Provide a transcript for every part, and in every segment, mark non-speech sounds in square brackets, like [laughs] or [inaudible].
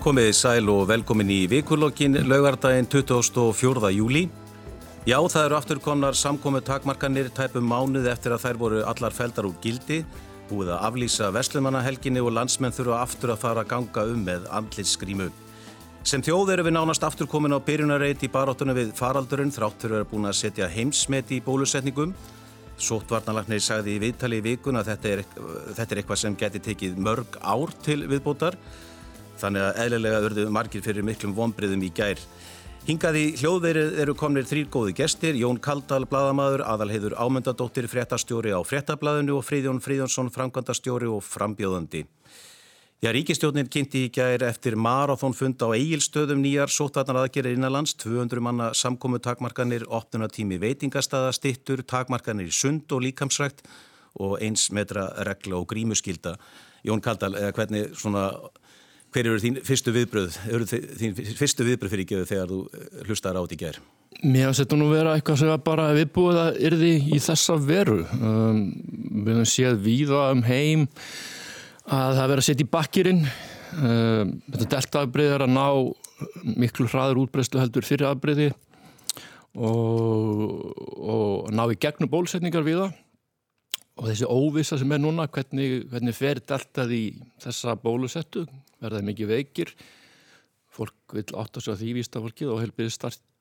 Komiði sæl og velkomin í vikulokkin laugardaginn 24. júli. Já, það eru aftur konar samkomi takmarkanir tæpum mánuð eftir að þær voru allar feldar úr gildi, búið að aflýsa vestlumannahelginni og landsmenn þurfa aftur að fara að ganga um með andlitsgrímu. Sem þjóð eru við nánast aftur komin á byrjunarreit í baróttunum við faraldurinn þráttur eru búin að setja heimsmeti í bólusetningum. Sóttvarnalagnir sagði í viðtali í vikun að þetta er, þetta er eitthvað sem geti tekið mörg ár til viðbótar. Þannig að eðlilega verðu margir fyrir miklum vonbriðum í gær. Hingað í hljóðverið eru komnir þrýr góði gestir, Jón Kaldal, bladamadur, aðalheiður ámyndadóttir, fréttastjóri á fréttablaðinu og Fríðjón Fríðjónsson, framkvæmdastjóri og frambjóðandi. Já, ríkistjórnin kynnti í gær eftir marathónfund á eigilstöðum nýjar sótvarnar aðgerir innanlands, 200 manna samkomu takmarkanir, opnunatími veitingastada, stittur, takmarkanir í sund og líkamsrækt og eins metra regla og grímuskylda. Jón Kaldal, hvernig svona Hver eru þín fyrstu viðbröð, eru þín fyrstu viðbröð fyrir ekki þegar þú eh, hlustar átt í gerð? Mér þetta nú vera eitthvað sem bara viðbúið að yrði í þessa veru. Um, við hefum séð víða um heim að það verður að setja í bakkirinn. Um, þetta deltaafbreyð er að ná miklu hraður útbreyðslu heldur fyrir afbreyði og, og ná í gegnum bólusetningar við það. Og þessi óvisa sem er núna, hvernig, hvernig fer deltað í þessa bólusettu, verða mikið veikir? Fólk vil átt að sjá því vístafólkið og helbyrði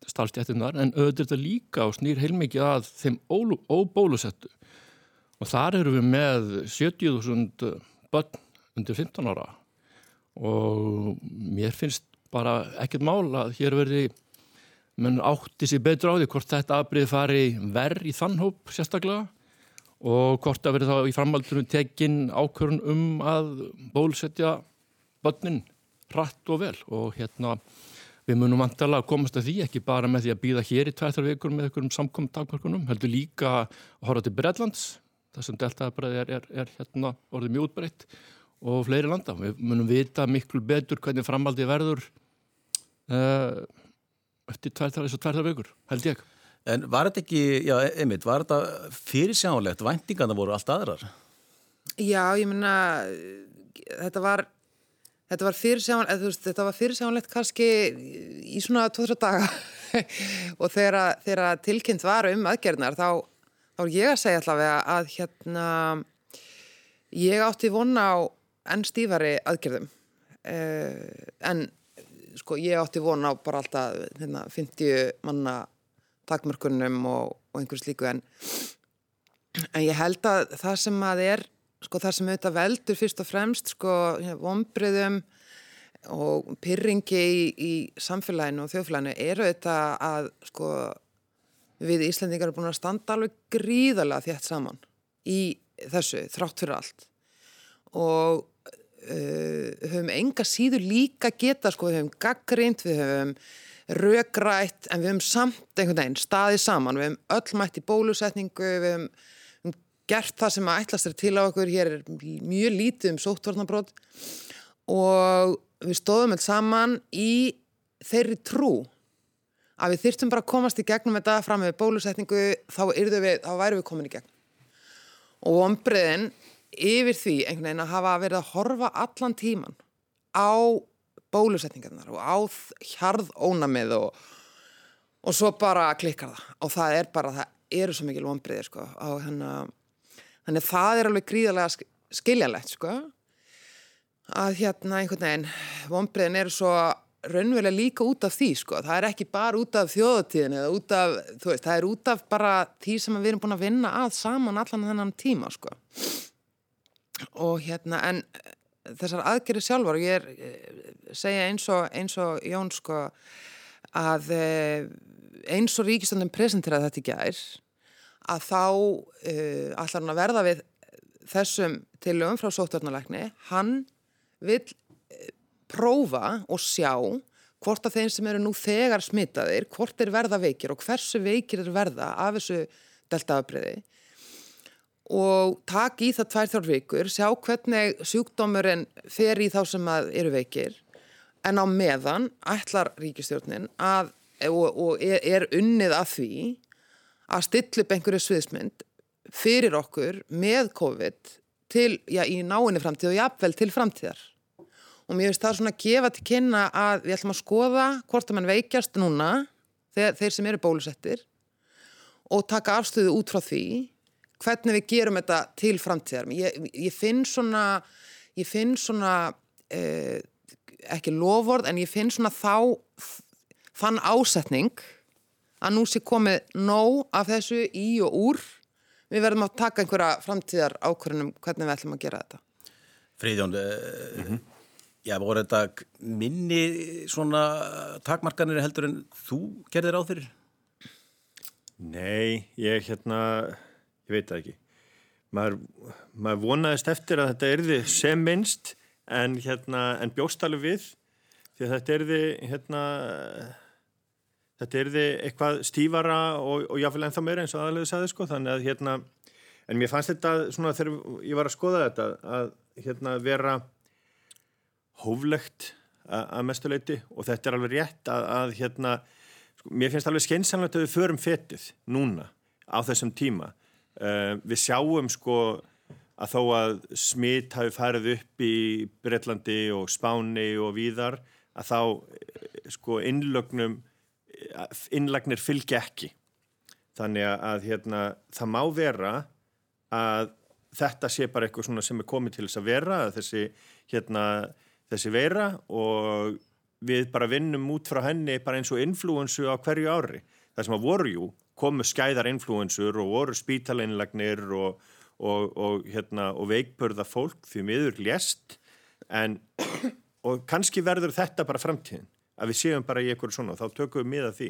starfstjættunar en auðvitað þetta líka og snýr heilmikið að þeim óbólusettu. Og þar eru við með 70.000 börn undir 15 ára. Og mér finnst bara ekkert mál að hér verði menn átti sér betur á því hvort þetta afbrið fari verð í þann hóp sérstaklega og hvort að verði þá í framhaldunum tekinn ákvörun um að bólusetja börnin rætt og vel og hérna við munum vantilega að komast að því ekki bara með því að býða hér í tvæðar vikur með einhverjum samkominn takmarkunum, heldur líka að horfa til Breitlands, það sem deltaðabræði er, er, er hérna orðið mjög útbreytt og fleiri landa. Við munum vita miklu betur hvernig framaldi verður uh, eftir tvæðar vikur, held ég. En var þetta ekki, já, einmitt, var þetta fyrirsjánlegt, væntingarna voru allt aðrar? Já, ég minna, þetta var Þetta var fyrirsjánlegt, þetta var fyrirsjánlegt kannski í svona 2-3 daga. [laughs] Og þegar, þegar tilkynnt var um aðgerðnar þá, þá er ég að segja allavega að hérna ég átti vona á enn stífari aðgerðum. Eh, en sko ég átti vona á bara alltaf hérna, 50 manna takmörkunum og, og einhvers líku en, en ég held að það sem að er sko það sem auðvitað veldur fyrst og fremst sko vonbriðum og pyrringi í, í samfélaginu og þjóðfélaginu eru auðvitað að sko við Íslandingar erum búin að standa alveg gríðarlega þétt saman í þessu þrátt fyrir allt. Og uh, höfum enga síður líka geta sko við höfum gaggrind, við höfum röggrætt en við höfum samt einhvern veginn staðið saman, við höfum öll mætt í bólusetningu, við höfum gert það sem að ætlast er til á okkur, hér er mjög lítið um sóttvarnabrót og við stóðum alls saman í þeirri trú að við þyrtum bara að komast í gegnum þetta fram með bólusetningu, þá, við, þá væru við komin í gegn. Og ombriðin yfir því einhvern veginn að hafa verið að horfa allan tíman á bólusetningarnar og á hjarðónamið og, og svo bara klikkar það. Og það er bara, það eru svo mikil ombriðir sko. Á hennar Þannig að það er alveg gríðarlega skiljalegt sko. Að hérna einhvern veginn vonbreiðin eru svo raunverulega líka út af því sko. Það er ekki bara út af þjóðatíðin eða út af, þú veist, það er út af bara því sem við erum búin að vinna að saman allan þennan tíma sko. Og hérna en þessar aðgerið sjálfur og ég er eh, segja eins og, eins og Jón sko að eh, eins og ríkistandum presentera þetta ekki aðeins að þá uh, allar hann að verða við þessum tilögum frá sóttvarnalækni, hann vil prófa og sjá hvort að þeim sem eru nú þegar smitaðir, hvort er verða veikir og hversu veikir er verða af þessu deltaafbreyði og takk í það tvær þjórn vikur, sjá hvernig sjúkdómurinn fer í þá sem eru veikir en á meðan ætlar ríkistjórnin að, og, og er, unnið að því að stilla upp einhverju sviðsmynd fyrir okkur með COVID til, já, í náinni framtíð og jafnvel til framtíðar. og mér finnst það svona að gefa til kynna að við ætlum að skoða hvort að mann veikjast núna þeir, þeir sem eru bólusettir og taka afstöðu út frá því hvernig við gerum þetta til framtíðar ég, ég finn svona ég finn svona eh, ekki loford en ég finn svona þá þann ásetning að nú sé komið nóg af þessu í og úr við verðum að taka einhverja framtíðar ákvörðunum hvernig við ætlum að gera þetta Fríðjón, mm -hmm. já, voru þetta minni svona takmarkanir heldur en þú gerðir á þeirri? Nei, ég hérna, ég veit það ekki. Maður, maður vonaðist eftir að þetta erði sem minnst en, hérna, en bjóstalið við því að þetta erði hérna, þetta erði eitthvað stífara og, og jáfnvel ennþá meira eins og aðalega sagði sko þannig að hérna, en mér fannst þetta svona þegar ég var að skoða þetta að hérna vera hóflegt að mestuleiti og þetta er alveg rétt að, að hérna, sko, mér finnst alveg skeinsanlegt að við förum fetið núna á þessum tíma. Uh, við sjáum sko að þó að smitt hafi farið upp í Breitlandi og Spáni og víðar að þá sko innlögnum innlagnir fylgja ekki. Þannig að hérna, það má vera að þetta sé bara eitthvað sem er komið til þess að vera þessi, hérna, þessi vera og við bara vinnum út frá henni bara eins og influensu á hverju ári. Það sem að voru jú, komu skæðar influensur og voru spítaleinlagnir og, og, og, hérna, og veikbörða fólk því miður lést. En og kannski verður þetta bara framtíðin að við séum bara í eitthvað svona og þá tökum við miða því.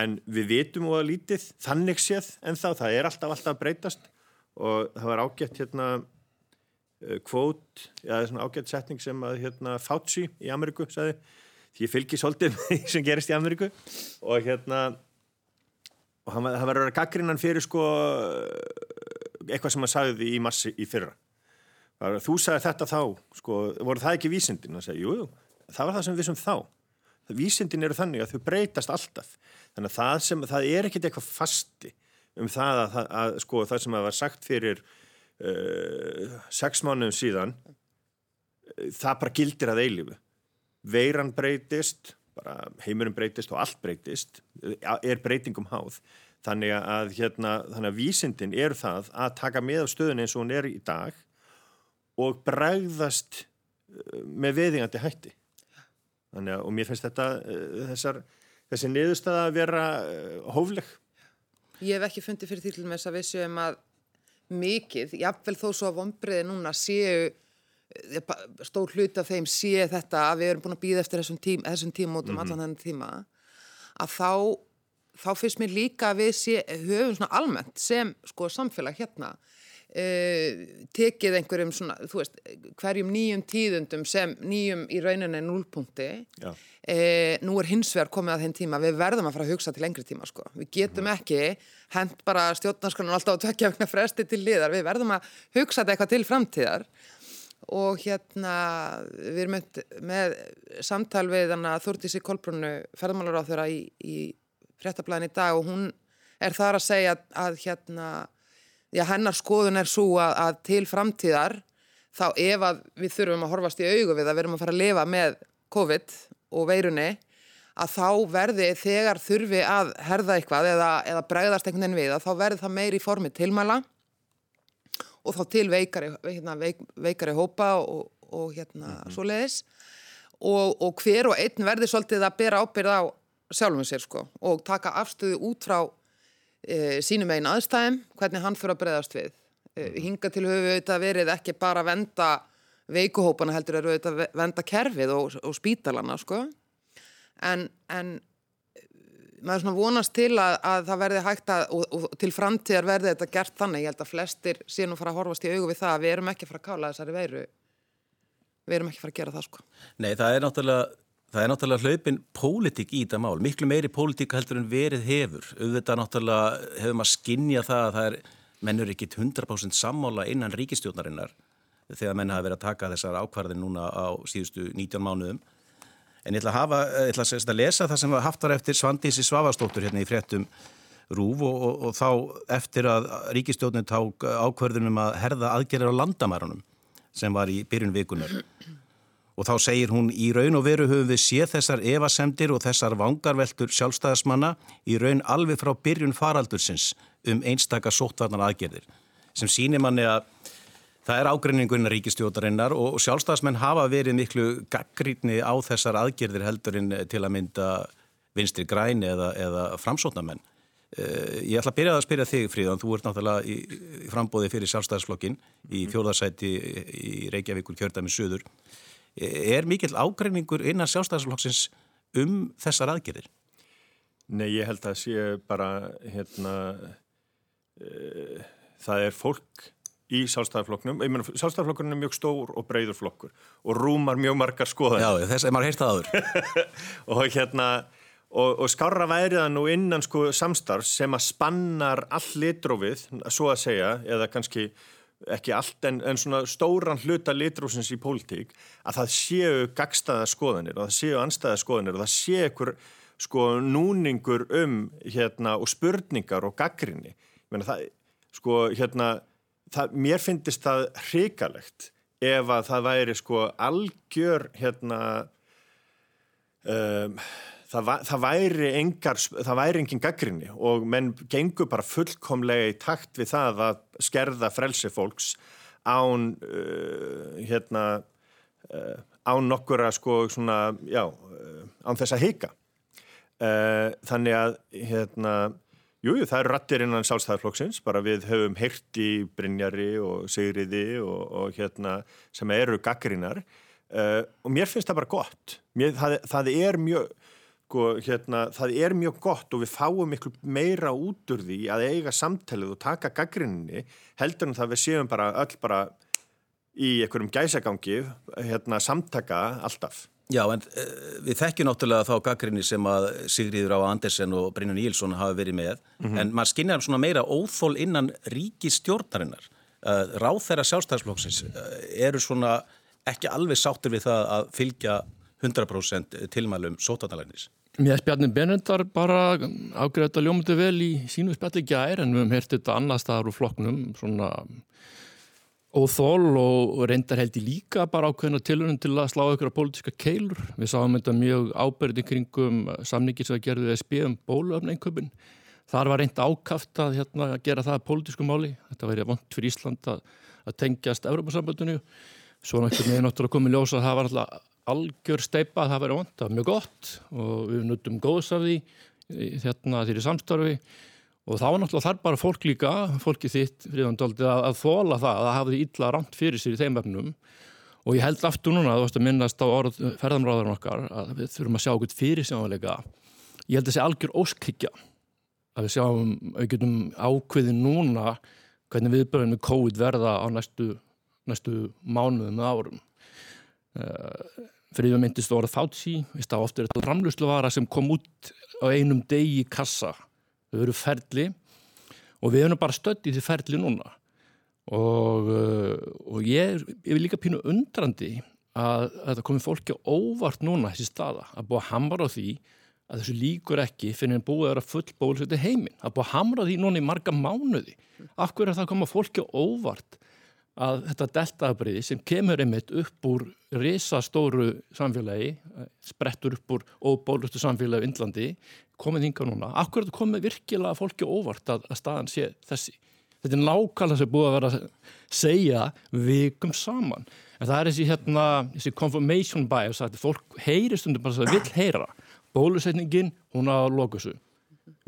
En við vitum og að lítið þannig séð en þá það er alltaf alltaf breytast. Og það var ágætt hérna kvót, já það er svona ágætt setning sem að hérna Fauci í Ameríku sagði, því ég fylgi svolítið með [laughs] því sem gerist í Ameríku. Og hérna og hann, hann var að vera gaggrinnan fyrir sko eitthvað sem hann sagði í massi í fyrra. Þú sagði þetta þá, sko, voru það ekki vísindin? og sagði, jú, jú, það var það sem við vissum þá. Vísindin eru þannig að þau breytast alltaf. Þannig að það, sem, það er ekkit eitthvað fasti um það að, að, að sko það sem að var sagt fyrir uh, sex mánuðum síðan uh, það bara gildir að eilifu veiran breytist heimurum breytist og allt breytist uh, er breytingum háð. Þannig að, hérna, þannig að vísindin eru það að taka með á stöðun eins og hún er í dag og bregðast uh, með veðingandi hætti. Að og mér finnst þetta uh, þessar, þessi niðurstaða að vera hófleg. Ég hef ekki fundið fyrir því til þess að við séum að mikið, jáfnvel þó svo að vonbreiði núna séu stór hlut af þeim sé þetta að við erum búin að býða eftir þessum, tím, þessum tímótum mm -hmm. allan þennan tíma að þá, þá finnst mér líka að við sé, höfum svona almennt sem sko samfélag hérna uh, tekið einhverjum svona, þú veist, hverjum nýjum tíðundum sem nýjum í rauninni núlpunkti Já E, nú er hins vegar komið að þeim tíma við verðum að fara að hugsa til lengri tíma sko. við getum mm. ekki hent bara stjórnarskonun alltaf að tökja fresti til liðar við verðum að hugsa þetta eitthvað til framtíðar og hérna við erum með, samtal við Þúrdísi Kolbrunnu ferðmálar á þeirra í, í fréttablaðin í dag og hún er þar að segja að, að hérna já, hennar skoðun er svo að, að til framtíðar þá ef að við þurfum að horfast í augu við að við erum að fara að lifa með COVID og veirunni að þá verði þegar þurfi að herða eitthvað eða, eða bregðast einhvern veginn við að þá verði það meir í formi tilmæla og þá til veikari, hérna, veik, veikari hópa og, og hérna mm -hmm. svo leiðis og, og hver og einn verði svolítið að bera ábyrð á sjálfum sér sko og taka afstöðu út frá e, sínum einn aðstæðum hvernig hann fyrir að bregðast við. E, hinga til höfu auðvitað verið ekki bara að venda veikuhópana heldur eru auðvitað að venda kerfið og, og spítalana sko en, en maður svona vonast til að, að það verði hægt að og, og til framtíðar verði þetta gert þannig ég held að flestir sé nú fara að horfast í augu við það að við erum ekki fara að kála þessari veiru við erum ekki fara að gera það sko Nei það er náttúrulega Það er náttúrulega hlaupin pólitík í þetta mál, miklu meiri pólitík heldur en verið hefur. Auðvitað náttúrulega hefur maður skinnjað það að það er, mennur ekki 100% sammála innan ríkistjórnarinnar þegar menn hafa verið að taka þessar ákvarðin núna á síðustu 19 mánuðum. En ég ætla að, hafa, ég ætla að lesa það sem haft var eftir Svandísi Svavastóttur hérna í fréttum Rúf og, og, og þá eftir að ríkistjóðin ták ákvarðunum að herða aðgerðir á landamærunum sem var í byrjun vikunar. og þá segir hún í raun og veru höfum við séð þessar evasemdir og þessar vangarveltur sjálfstæðismanna í raun alveg frá byrjun faraldursins um einstaka sóttvarnar aðgerðir sem sínir manni að það er ágreinningun ríkistjótarinnar og sjálfstæðismenn hafa verið miklu gaggrítni á þessar aðgerðir heldurinn til að mynda vinstri græni eða, eða framsótnamenn. Eh, ég ætla að byrja að spyrja þig Fríðan, þú ert náttúrulega í, í frambóði fyrir sjálfstæðisflokkin í mhm. fjórðarsæti í Reykjavíkur kjörðami söður. Eh, er mikill ágreiningur innan sjálfstæðisflokksins um þessar aðgerðir? Nei, ég held að sé bara hérna e, það er fólk í sjálfstæðarflokknum, sjálfstæðarflokkurinn er mjög stór og breyður flokkur og rúmar mjög margar skoðan. Já, þess að maður það aður. [laughs] og hérna og, og skára væriða nú innan sko samstarfs sem að spannar all litrófið, svo að segja eða kannski ekki allt en, en svona stóran hluta litrófsins í pólitík, að það séu gagstaða skoðanir og það séu anstæða skoðanir og það séu ykkur sko núningur um hérna og spurningar og gaggrinni sko hérna það, mér finnist það hrikalegt ef að það væri sko algjör hérna um það, það væri engar, það væri engin gaggrinni og menn gengur bara fullkomlega í takt við það að skerða frelsi fólks án uh, hérna uh, án nokkura sko svona, já, uh, án þess að hika. Uh, þannig að hérna Jújú, það eru rattir innan sálstæðarflokksins, bara við höfum heyrt í Brynjari og Sigriði og, og hérna sem eru gaggrinnar uh, og mér finnst það bara gott. Mér, það, það er mjög, sko, hérna, það er mjög gott og við fáum miklu meira út úr því að eiga samtalið og taka gaggrinni heldur en það við séum bara öll bara í einhverjum gæsagangi hérna, samtaka alltaf. Já, en uh, við þekkjum náttúrulega þá gaggrinni sem að Sigriður á Andersen og Brynjan Ílsson hafa verið með, mm -hmm. en maður skinnar svona meira óþól innan ríkistjórnarinnar. Uh, ráð þeirra sjálfstæðsflokksins uh, eru svona ekki alveg sáttur við það að fylgja 100% tilmælum sótarnalægnis. Mér spjarnir Benendar bara ljóma þetta vel í sínu spjalli gær en við hefum hertið þetta annar staðar úr flokknum svona óþól og reyndar held í líka bara ákveðina tilurinn til að slá ykkur á pólitíska keilur. Við sáum þetta mjög ábyrði kringum samningi sem að gerðu SB um bóluöfneinköpun. Þar var reynd ákaft að, hérna, að gera það að pólitísku máli. Þetta væri vant fyrir Ísland að, að tengjast Európa-sambandinu. Svo náttúrulega er náttúrulega komið ljósa að það var alltaf algjör steipa að það væri vant, það var mjög gott og við nutum góðs af því hérna því samstarfi og þá var náttúrulega þar bara fólk líka, fólki þitt fríðandóldi að, að þóla það að það hafði illa ramt fyrir sér í þeim efnum. Og ég held aftur núna, þú veist að minnast á orð ferðamráðarinn okkar að við þurfum að sjá okkur fyrir sjáleika ég held að það sé algjör óskikja að við sjáum, við getum ákveði núna hvernig viðbörðinu COVID verða á næstu, næstu mánuðum og árum. Uh, fyrir því að myndist orða Fauci, veist að ofta er þetta framlustlovara sem kom út á einum degi í kassa, eru ferli og við erum bara stödd í því ferli núna. Og, uh, og ég, ég vil líka pínu undrandi að, að þetta komi fólki óvart núna þessi staða, að búa að hamra á því að þessu líkur ekki fyrir en búið að vera full bólusöti heiminn, að búa að hamra því núna í marga mánuði, af hverju er það að koma fólki óvart að þetta deltaafbreiði sem kemur einmitt upp úr risastóru samfélagi, sprettur upp úr óbólustu samfélagi í Índlandi, komið hinga núna. Akkur er þetta komið virkilega fólki óvart að, að staðan sé þessi. Þetta er nákvæmlega sem búið að vera að segja vikum saman. En það er þessi, hérna, þessi confirmation bias að fólk heyri stundum bara að það vil heyra. Bólusetningin, hún að loka þessu.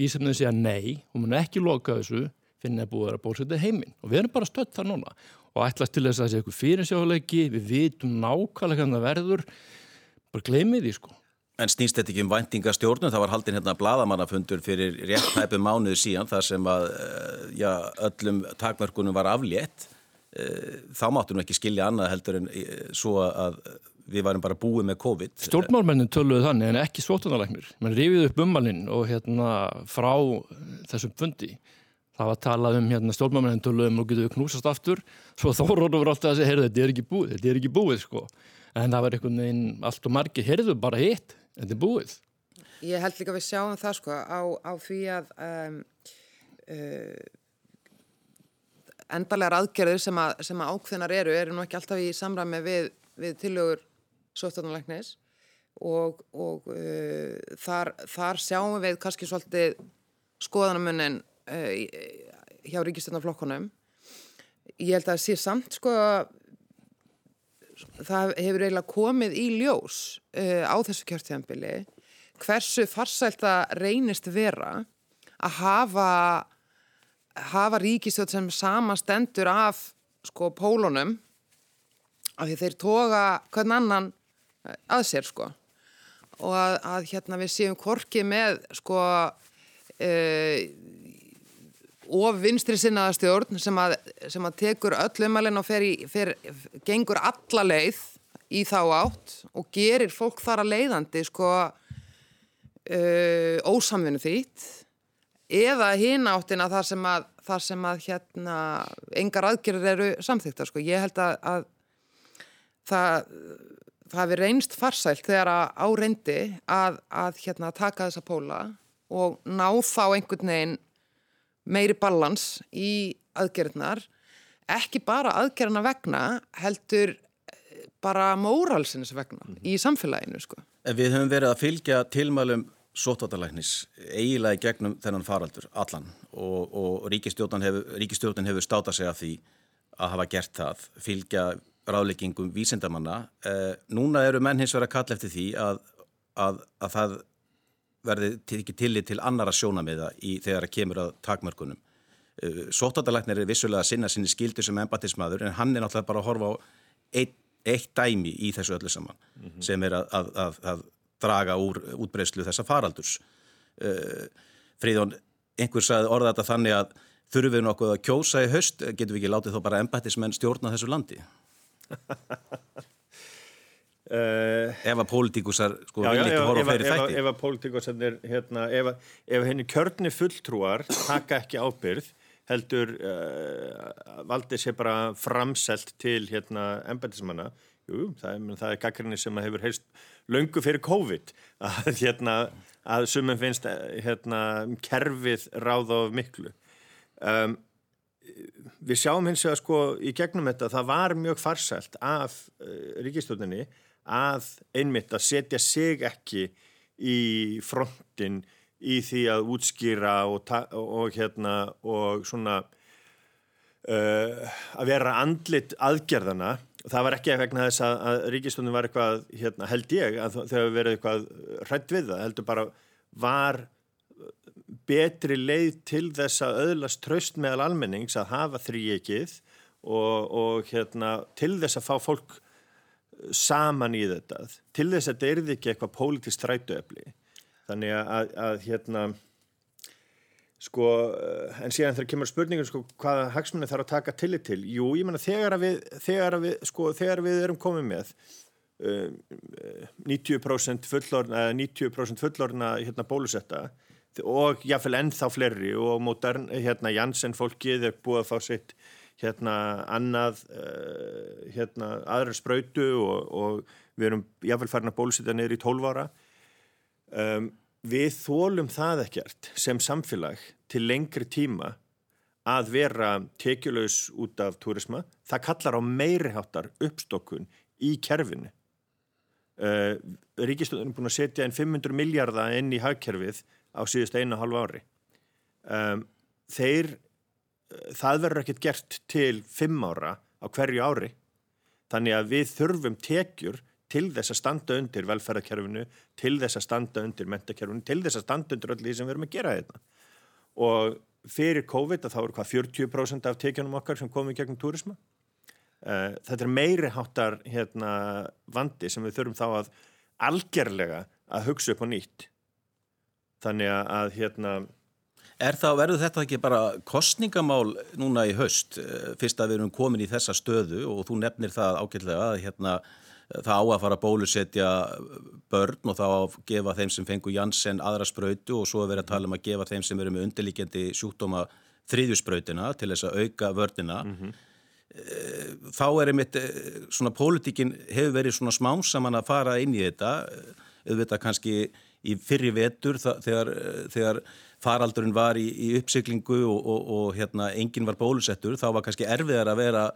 Vísefnið segja nei, hún mun ekki loka þessu fyrir að búið að vera bólusetið heiminn. Og við erum bara stödd þar núna og ætlast til þess að það sé eitthvað fyrirsjáleiki, við vitum nákvæmlega hvernig það verður, bara glemið því sko. En snýst þetta ekki um væntingastjórnum? Það var haldinn hérna bladamannafundur fyrir rétt hæpum mánuðu síðan þar sem að eh, já, öllum takmörkunum var aflétt. Eh, þá máttum við ekki skilja annað heldur en eh, svo að við varum bara búið með COVID. Stjórnmálmennin töluðu þannig en ekki svotunarleiknir. Man rifið upp ummalinn og hérna frá þessum fundi það var talað um hérna stjórnmámanendulum og getur við knúsast aftur. Svo þórónu voru alltaf að segja, heyrðu þetta er ekki búið þetta er ekki búið sko. En það var einhvern veginn allt og margi, heyrðu bara hitt þetta er búið. Ég held líka að við sjáum það sko á, á því að um, uh, endarlegar aðgerður sem að, sem að ákveðnar eru eru nú ekki alltaf í samræmi við, við tilögur sóttarnalæknis og, og uh, þar, þar sjáum við kannski svolítið skoðanamunnin hjá ríkistöndaflokkunum. Ég held að það sé samt sko það hefur eiginlega komið í ljós uh, á þessu kjörtíðanbili hversu farsælt að reynist vera að hafa hafa ríkistjótt sem samastendur af sko pólunum af því þeir toga hvern annan að sér sko og að, að hérna við séum korki með sko uh, of vinstri sinnaða stjórn sem að, sem að tekur öll umalinn og fer í, fer, gengur alla leið í þá átt og gerir fólk þar að leiðandi sko uh, ósamvinnu þýtt eða hinn áttina þar sem að, þar sem að hérna engar aðgerður eru samþykta sko. Ég held að, að það, það hefur reynst farsælt þegar að áreyndi að, að hérna taka þessa póla og ná þá einhvern veginn meiri balans í aðgerðnar ekki bara aðgerðna vegna heldur bara móralsins vegna mm -hmm. í samfélaginu sko. Við höfum verið að fylgja tilmælum sótváttalæknis eiginlega gegnum þennan faraldur allan og, og ríkistjórnin hefur, hefur státa sig af því að hafa gert það, fylgja ráðleggingum vísindamanna. Eh, núna eru menn hins verið að kalla eftir því að, að, að það verði ekki tillit til annara sjónamiða í þegar að kemur að takmörkunum. Uh, Sóttatalæknir er vissulega að sinna sinni skildu sem embatismadur en hann er náttúrulega bara að horfa á eitt, eitt dæmi í þessu öllu saman mm -hmm. sem er að, að, að, að draga úr útbreyslu þessa faraldurs. Uh, Fríðón, einhver sagði orða þetta þannig að þurfum við nokkuð að kjósa í höst, getum við ekki látið þó bara embatismenn stjórna þessu landi? [laughs] Uh, ef að pólitíkusar sko vil ekki horfa fleiri þætti. ef að pólitíkusar er hérna, ef, ef henni kjörni fulltrúar taka ekki ábyrð heldur uh, valdi sér bara framselt til hérna embætismanna jú, það, það er gaggrinni sem hefur heist löngu fyrir COVID. [laughs] Að hérna að sumum finnst hérna kerfið ráð á miklu. Um, við sjáum hins vegar sko í gegnum þetta það var mjög farsælt af uh, ríkistjóninni að einmitt að setja sig ekki í frontin í því að útskýra og, og hérna og svona uh, að vera andlit aðgerðana það var ekki vegna þess að, að ríkistöndin var eitthvað hérna, held ég að þau hefur verið eitthvað hrætt við það heldur bara var betri leið til þess að öðlast tröst meðal almennings að hafa þrýjekið og, og hérna, til þess að fá fólk saman í þetta. Til þess að þetta erði ekki eitthvað pólitist strætuöfli þannig að, að hérna sko, en síðan þegar kemur spurningum sko, hvaða hagsmunni þarf að taka tillit til? Jú, ég menna þegar við þegar við, sko, þegar við erum komið með um, 90% fullorna 90% fullorna hérna bólusetta og jáfnveil ennþá fleiri og modern, hérna Janssen fólkið er búið að fá sitt hérna annað uh, hérna aðra spröytu og, og við erum jáfnvel farin að bólusita niður í 12 ára. Um, við þólum það ekkert sem samfélag til lengri tíma að vera tekjulegs út af turisma, það kallar á meiriháttar uppstokkun í kerfinu. Uh, Ríkistöðunum er búin að setja inn 500 miljardar inn í hagkerfið á síðust einu og halvu ári. Um, þeir það verður ekkert gert til fimm ára á hverju ári. Þannig að við þurfum tekjur til þess að standa undir velferðarkerfinu til þess að standa undir mentakerfinu til þess að standa undir öll því sem við erum að gera þetta hérna. og fyrir COVID þá eru hvað 40% af tekjunum okkar sem komið gegnum túrisma? Uh, þetta er meiri háttar hérna, vandi sem við þurfum þá að algerlega að hugsa upp á nýtt. Þannig að hérna Er þá, verður þetta ekki bara kostningamál núna í haust, eh, fyrst að við erum komin í þessa stöðu og þú nefnir það ágætlega að hérna, það á að fara að bólusetja börn og þá að gefa þeim sem fengur Janssen aðra spröytu og svo að vera að tala um að gefa þeim sem eru með undirlíkjandi sjúkdóma þriðjuspröytina til þess að auka vörnina. Mm -hmm. Þá er einmitt eh, svona pólitíkin hefur verið svona smámsaman að fara inn í þetta, auðvitað kannski í fyrri vetur þegar, þegar faraldurinn var í, í uppsyklingu og, og, og hérna, enginn var bólusettur, þá var kannski erfiðar að vera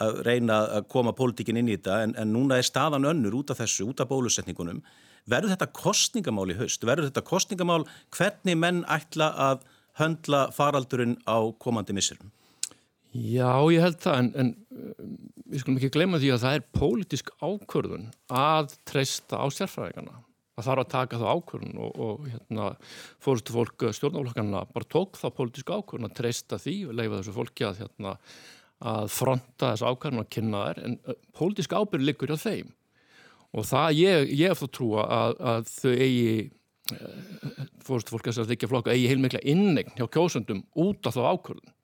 að reyna að koma pólitíkin inn í þetta en, en núna er staðan önnur út af þessu, út af bólusetningunum. Verður þetta kostningamál í haust? Verður þetta kostningamál hvernig menn ætla að höndla faraldurinn á komandi missurum? Já, ég held það, en, en við skulum ekki glemja því að það er pólitísk ákvörðun að treysta á sérfræðingarna. Það þarf að taka þá ákvörðun og, og hérna, fórstu fólk stjórnáflokkarna bara tók þá pólitísk ákvörðun að treysta því og leifa þessu fólki að hérna, að fronta þessu ákvæmum að kynna þær en pólitísk ábyrg liggur hjá þeim. Og það ég, ég hef þá trúa að, að þau eigi fórstu fólk að þykja flokka eigi heilmikla innegn hjá kjósundum út af þá ákvörðun.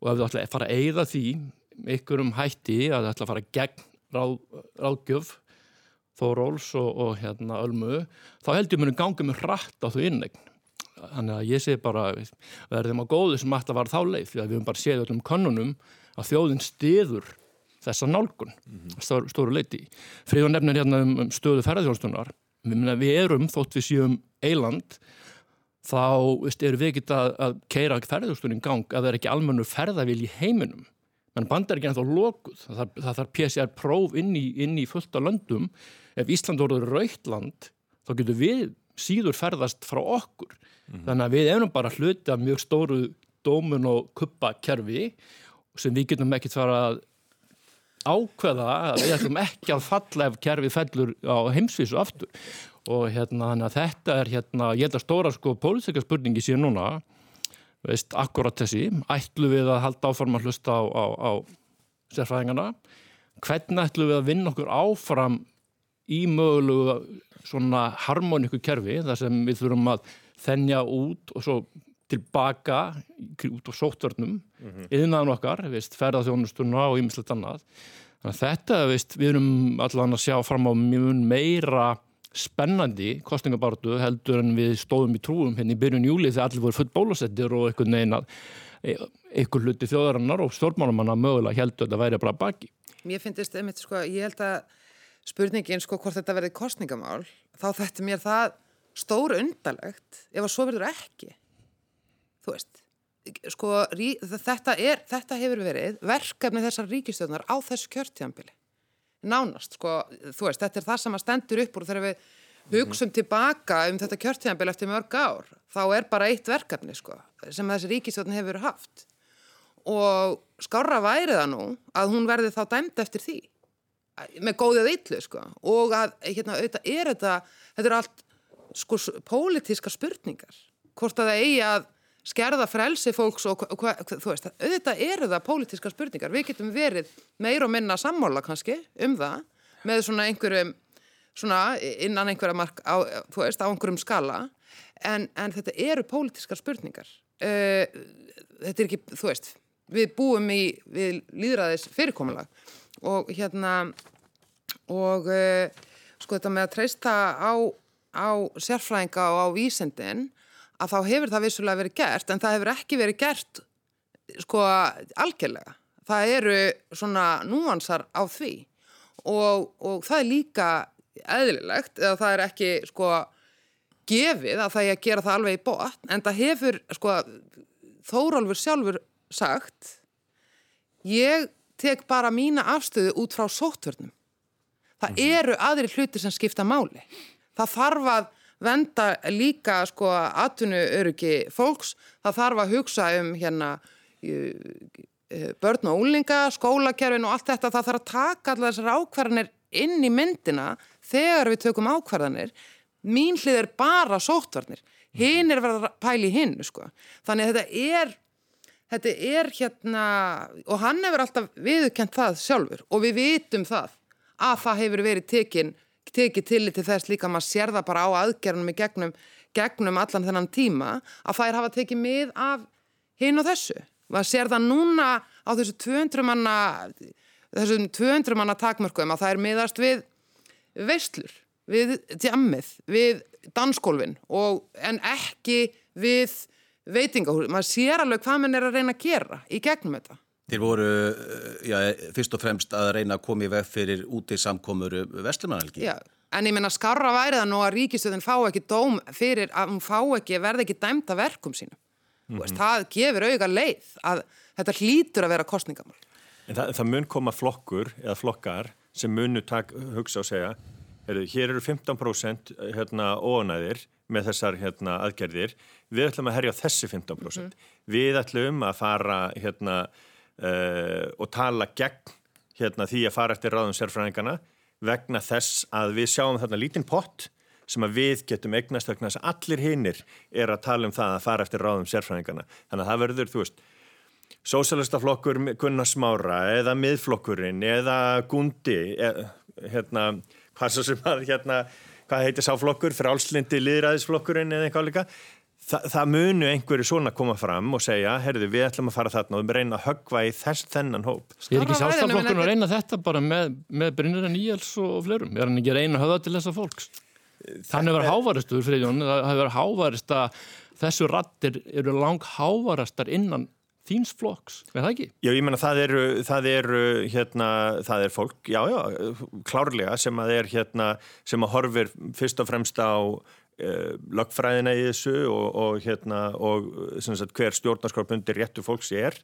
Og ef þú ætla að fara að eigða því ykkur um hætti að það ætla að fara gegn ráð, ráðgjöf Þóróls og, og hérna Ölmu, þá heldur ég mér að ganga með hratt á þú innegn þannig að ég segi bara verðum á góðu sem ætla að vara þá leið því að við höfum bara séð öllum konunum að þjóðin stiður þessa nálgun mm -hmm. stóru, stóru leiti. Fríðun nefnir hérna um, um stöðu ferðarþjónstunar við erum þótt við séum eiland þá veist, erum við ekkert að, að keira ferðarþjónstunum gang að það er ekki almennu ferðavil í heiminum menn bandar ekki ennþá lokuð það, það þarf PCR próf inn í, inn í fullta löndum ef Ísland voruður rautland þá getur við síður ferðast frá okkur. Mm þannig að við erum bara hluti af mjög stóru dómun og kuppakerfi sem við getum ekkert fara að ákveða að við ætlum ekki að falla ef kerfið fellur á heimsvísu aftur. Og hérna þetta er hérna, ég held að stóra sko pólitíska spurningi síðan núna veist, akkurat þessi. Ætlu við að halda áfram að hlusta á, á, á sérfræðingarna hvernig ætlu við að vinna okkur áfram í mögulegu svona harmoníku kerfi þar sem við þurfum að þennja út og svo tilbaka út á sóttörnum mm -hmm. yðnaðan okkar, ferðarþjónustuna og ymmislegt annað. Þannig að þetta, veist, við erum allan að sjá fram á mjög meira spennandi kostningabartu heldur en við stóðum í trúum hérna í byrjun júli þegar allir voru full bólusettir og einhvern veginn að e, einhver hluti þjóðarinnar og stjórnmálumanna mögulega heldur að þetta væri bara baki. Mér finnst einmitt, sko, ég held að spurningin, sko, hvort þetta verði kostningamál, þá þetta mér það stóru undalegt ef að svo verður ekki. Þú veist sko, rí, þetta, er, þetta hefur verið verkefni þessar ríkistjóðnar á þessu kjörtjambili nánast, sko, þú veist, þetta er það sem að stendur upp úr þegar við hugsun tilbaka um þetta kjörtjambili eftir mörg ár, þá er bara eitt verkefni, sko, sem þessi ríkistjóðn hefur haft. Og skára væri það nú að hún verði þá dæmd eftir því með góðið yllu, sko. Og að, hérna, auðvitað er þetta þetta eru allt, sko, pólitíska spurningar, hvort að það eigi að skerða frelsi fólks og hva, þú veist, auðvitað eru það pólitíska spurningar, við getum verið meir og minna sammála kannski um það með svona einhverjum svona innan einhverja mark á, þú veist, á einhverjum skala. En, en þetta eru pólitískar spurningar. Uh, þetta er ekki, þú veist við búum í, við líðræðis fyrirkomulag og hérna og uh, sko þetta með að treysta á, á sérfræðinga og á vísendin að þá hefur það vissulega verið gert en það hefur ekki verið gert sko algjörlega. Það eru svona núansar á því og, og það er líka eðlilegt eða það er ekki sko gefið að það er að gera það alveg í bótt en það hefur sko Þórólfur sjálfur sagt ég tek bara mína afstöðu út frá sótvörnum. Það mm -hmm. eru aðri hluti sem skipta máli. Það þarf að venda líka sko atvinnu öryggi fólks, það þarf að hugsa um hérna börn og úlinga, skólakerfin og allt þetta, það þarf að taka allar þessar ákvarðanir inn í myndina þegar við tökum ákvarðanir mín hlið er bara sóttvarnir hinn er verið að pæli hinn sko. þannig að þetta er þetta er hérna og hann hefur alltaf viðkent það sjálfur og við vitum það að það hefur verið tekinn tekið tillit til þess líka að maður sér það bara á aðgerðunum í gegnum, gegnum allan þennan tíma að þær hafa tekið mið af hinn og þessu. Maður sér það núna á þessu 200 manna, þessum 200 manna takmörkum að það er miðast við veistlur, við djammið, við dansgólfin og en ekki við veitingahúr. Maður sér alveg hvað mann er að reyna að gera í gegnum þetta. Þeir voru eh, já, fyrst og fremst að reyna að koma í veg fyrir út í samkomur Vestlumannalgi. Já, en ég menna skarra væri það nú að ríkistöðin fá ekki dóm fyrir að hún fá ekki, verði ekki dæmta verkum sínum. Mm -hmm. Það gefur auga leið að þetta hlýtur að vera kostningamál. En það, það mun koma flokkur eða flokkar sem munu tak, hugsa og segja hér eru 15% hérna, óanæðir með þessar hérna, aðgerðir. Við ætlum að herja á þessi 15% mm. við ætlum að fara hérna, uh, og tala gegn hérna, því að fara eftir ráðum sérfræðingana vegna þess að við sjáum þarna lítinn pott sem að við getum eignast vegna þess að allir hinnir er að tala um það að fara eftir ráðum sérfræðingana þannig að það verður, þú veist Sósælistaflokkur Gunnar Smára eða miðflokkurinn eða Gundi eða, hérna, hvað svo sem að hérna, hvað heitir sáflokkur, frálslindi liðræðisflokkurinn eða eitthvað líka Þa, það munu einhverju svona koma fram og segja, herðu við ætlum að fara þarna og við reyna að höggva í þess þennan hóp Er ekki sástaflokkurinn að reyna þetta bara með, með Brynjarinn Íhjals og flerum? Er hann ekki að reyna að höfða til þessa fólks? Þannig verður hávaristur, Friðjón, það hefur verið hávarist að þessu rattir eru lang hávarastar innan þíns flokks, er það ekki? Já, ég menna það eru, það eru hérna, það er fólk, já, já, klárlega sem að er hérna, sem að horfir fyrst og fremst á uh, lögfræðina í þessu og, og hérna, og sagt, hver stjórnarskorpundi réttu fólks er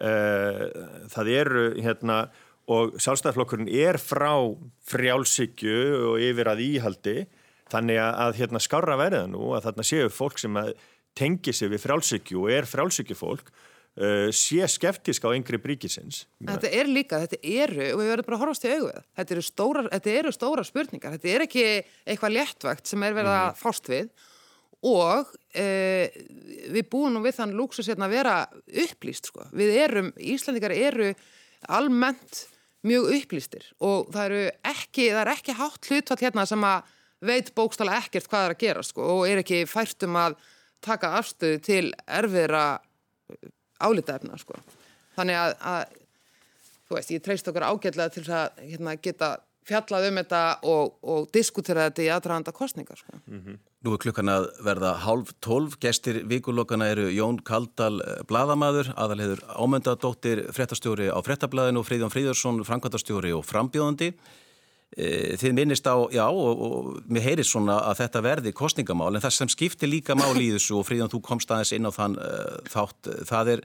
uh, það eru hérna, og sjálfstæðarflokkurinn er frá frjálsíkju og yfir að íhaldi þannig að hérna skára verða nú að þarna séu fólk sem að tengi sig við frjálsíkju og er frjálsíkjufólk uh, sé skeftisk á yngri bríkisins. Þetta er líka, þetta eru, og við verðum bara að horfast í auðvið, þetta þetta eru stóra spurningar, þetta er ekki eitthvað léttvægt sem er verið að mhm. fást við og uh, við búum nú við þann lúksus hérna að vera upplýst, sko. Við erum, Íslandikar eru almennt mjög upplýstir og það eru ekki, það er ekki hátt hlutfall hérna sem að veit bókstala ekkert hvað er að gera, sko, og er ekki fært um að taka afstöðu til erfiðra álitaefna sko. Þannig að, að þú veist, ég treyst okkar ágætlega til að hérna, geta fjallað um þetta og, og diskutera þetta í aðræðanda kostningar sko. mm -hmm. Nú er klukkan að verða hálf tólf, gestir vikulokana eru Jón Kaldal eh, Bladamadur, aðalheður ámöndadóttir frettarstjóri á frettablaðinu og Fríðjón Fríðarsson, framkvæmtastjóri og frambjóðandi Þið minnist á, já, og, og mér heyrist svona að þetta verði kostningamál, en það sem skiptir líka mál í þessu og Fríðan, þú komst aðeins inn á þann uh, þátt, það er,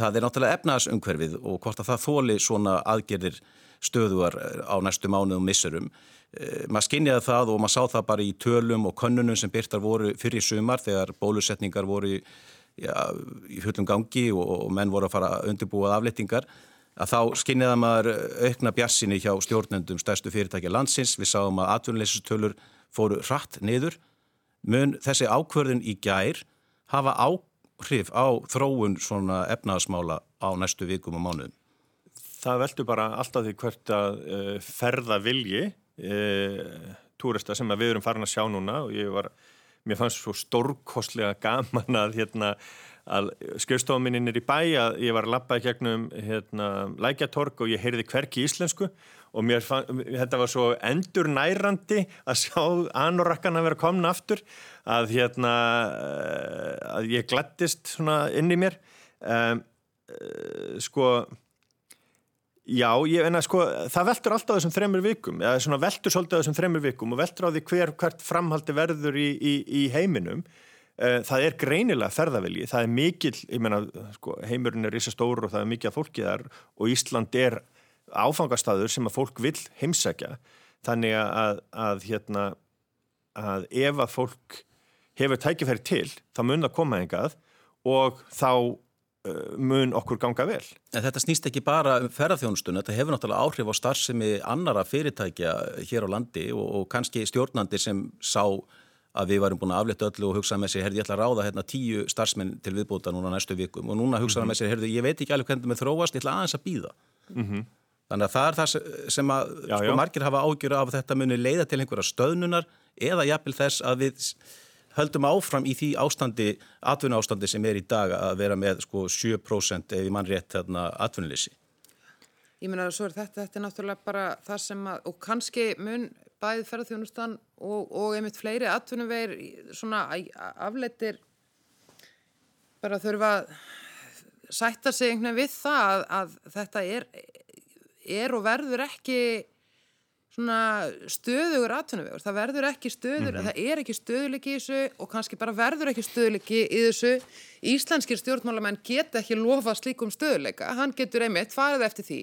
það er náttúrulega efnaðsumhverfið og hvort að það þóli svona aðgerðir stöðuar á næstu mánuðum missurum. Eh, maður skinniði það og maður sá það bara í tölum og könnunum sem byrtar voru fyrir sumar þegar bólusetningar voru já, í fullum gangi og, og menn voru að fara undirbúað aflettingar að þá skinniða maður aukna bjassinni hjá stjórnendum stærstu fyrirtækja landsins. Við sáum að atvinnuleysistölur fóru hratt niður. Mun þessi ákverðin í gær hafa áhrif á þróun svona efnaðasmála á næstu vikum og mánuðum? Það veldur bara alltaf því hvert að uh, ferða vilji uh, túrista sem við erum farin að sjá núna og ég var, mér fannst svo stórkostlega gaman að hérna að skrifstofuminnin er í bæ að ég var að lappa í gegnum hérna, lækjatorg og ég heyrði hverki íslensku og mér fann, þetta var svo endur nærandi að sjá anorakkan að vera komin aftur að hérna að ég glættist svona inn í mér. Um, sko já, ég en að sko það veldur alltaf þessum þremur vikum eða svona veldur svolítið þessum þremur vikum og veldur á því hver hvert framhaldi verður í, í, í heiminum. Eh, það er greinilega ferðavilji, það er mikil, ég menna, sko, heimurinn er risa stóru og það er mikið af fólki þar og Ísland er áfangastadur sem að fólk vil heimsækja. Þannig að, að, hérna, að ef að fólk hefur tækifæri til, þá mun það koma engað og þá uh, mun okkur ganga vel. En þetta snýst ekki bara um ferðarþjónustun, þetta hefur náttúrulega áhrif á starfsemi annara fyrirtækja hér á landi og, og kannski stjórnandi sem sá að við varum búin að aflita öllu og hugsa með sér, herði, ég ætla að ráða hérna tíu starfsmenn til viðbúta núna næstu vikum og núna hugsaðum mm -hmm. með sér, herði, ég veit ekki alveg hvernig með þróast, ég ætla aðeins að býða. Mm -hmm. Þannig að það er það sem að já, sko, já. margir hafa ágjur af þetta muni leiða til einhverja stöðnunar eða jafnvel þess að við höldum áfram í því ástandi, atvinna ástandi sem er í dag að vera með sko 7% ef í mann rétt þarna atvinnuleysi. Ég meina að þetta, þetta er náttúrulega bara það sem að, og kannski mun bæðið ferðarþjónustan og, og einmitt fleiri atvinnuvegir svona afleitir bara þurfa að sætta sig einhvern veginn við það að, að þetta er, er og verður ekki svona stöðugur atvinnuvegur, það verður ekki stöður, það er ekki stöðuleiki í þessu og kannski bara verður ekki stöðuleiki í þessu. Íslenskir stjórnmálamenn geta ekki lofa slíkum stöðuleika, hann getur einmitt farið eftir því,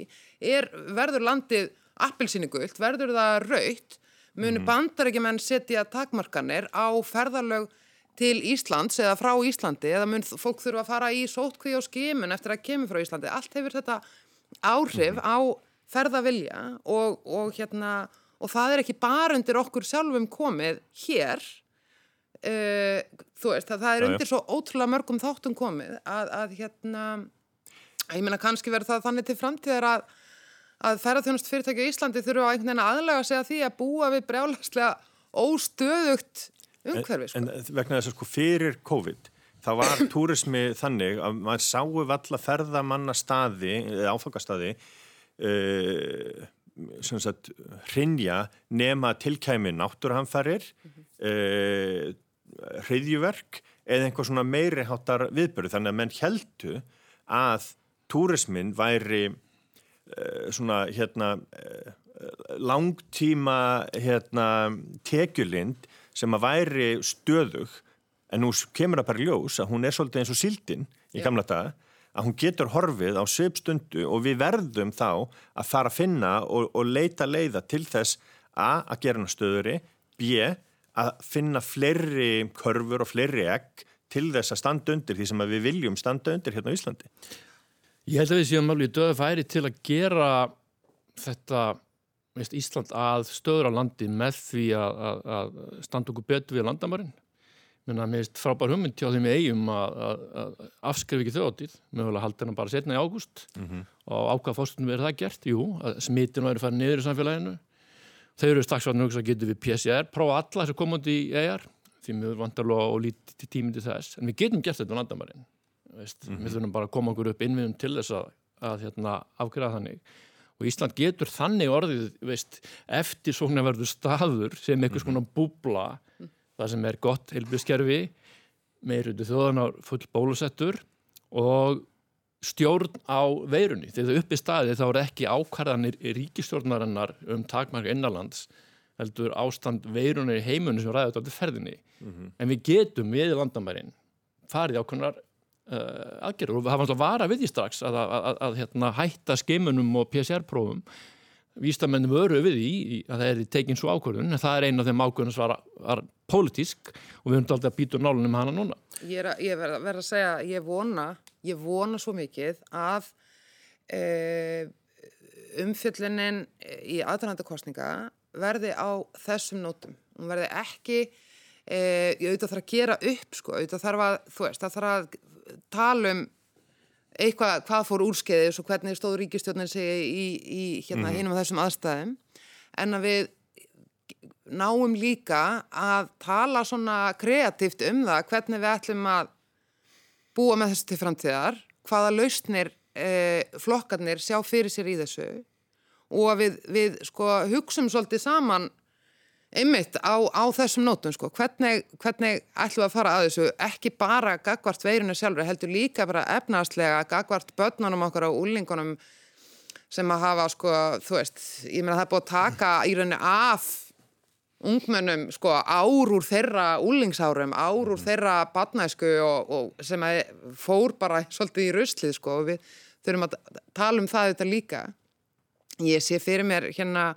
er, verður landið appilsýningult, verður það raut, munu mm. bandar ekki menn setja takmarkanir á ferðarlög til Íslands eða frá Íslandi eða mun fólk þurfa að fara í sótkví og skimun eftir að kemur frá Íslandi. Allt hefur þetta áhrif mm. á ferðavilja og, og, hérna, og það er ekki bara undir okkur sjálfum komið hér uh, þú veist það, það er undir svo ótrúlega mörgum þáttum komið að, að hérna ég meina kannski verður það þannig til framtíðar að, að ferðarþjónust fyrirtæki í Íslandi þurfa einhvern veginn aðlega að segja því að búa við brjálagslega óstöðugt umhverfi sko. En, en vegna þess að sko fyrir COVID það var [coughs] túrismi þannig að maður sáu valla ferðamanna staði, áfangastadi uh, sem sagt hrinja nema tilkæmi náttúrhanfarir uh, hriðjuverk eða einhver svona meiri hátar viðböru þannig að menn heldu að túrismin væri uh, svona hérna langtíma hérna tekjulind sem að væri stöðug. En nú kemur það bara ljós að hún er svolítið eins og síldin í gamla daga að hún getur horfið á söpstundu og við verðum þá að fara að finna og, og leita leiða til þess a. að gera hana stöðuri b. að finna fleiri körfur og fleiri egg til þess að standa undir því sem við viljum standa undir hérna á Íslandi. Ég held að við séum alveg döðu færi til að gera þetta Ísland að stöður á landi með því að, að, að standa okkur betur við landamærin Mér finnst frábær hugmynd hjá þeim í eigum að, að, að afskrifa ekki þjóðtíð, mögulega halda hennar bara setna í ágúst mm -hmm. og ákvað fórstunum verið það gert, jú, að smitinu væri farið niður í samfélaginu. Þau eru að hugsa að getur við PCR, prófa alla þessu komandi í ER, því við vantarlega og lítið tímið til þess, en við getum gert þetta á landamærin, veist, mm -hmm. við þurfum bara að koma okkur upp innviðum til þess að, að hérna, afgriða þannig. Og Ísland getur þannig orðið, veist, eftir svona verður staður sem einhvers mhm. konar búbla það sem er gott heilbíðskerfi meirundu þjóðanar full bólusettur og stjórn á veirunni. Þegar það upp í staði þá er ekki ákvarðanir ríkistjórnarinnar um takmarka innanlands heldur ástand veirunni í heimunni sem ræður þetta ferðinni. Mm -hmm. En við getum við landamærin farið ákvarðanar uh, aðgerður og það var alltaf að vara við því strax að, að, að, að hérna, hætta skimunum og PCR-prófum Vístamennum öru við í að það er tekinn svo ákvörðun en það er eina af þeim ákvörðun sem var, var pólitísk og við höfum alltaf að býta nálunum hana núna. Ég er að, verð, að segja, ég vona, ég vona svo mikið að e, umfjöllinin í aðrænandakostninga verði á þessum nótum. Hún verði ekki, e, ég auðvitað þarf að gera upp sko, auðvitað þarf að, þú veist, það þarf að tala um eitthvað hvað fór úrskeiðis og hvernig stóð ríkistjónin segi í, í hérna mm. hinum þessum aðstæðum en að við náum líka að tala svona kreatíft um það hvernig við ætlum að búa með þessu til framtíðar hvaða lausnir eh, flokkarnir sjá fyrir sér í þessu og að við, við sko hugsum svolítið saman einmitt á, á þessum nótum sko, hvernig, hvernig ætlum við að fara að þessu, ekki bara gagvart veirinu sjálfur, heldur líka bara efnaðslega gagvart börnunum okkar og úlingunum sem að hafa sko, þú veist, ég meina það er búið að taka í rauninni af ungmennum sko ár úr þeirra úlingsárum, ár úr þeirra badnæsku og, og sem að fór bara svolítið í ruslið sko og við þurfum að tala um það þetta líka. Ég sé fyrir mér hérna,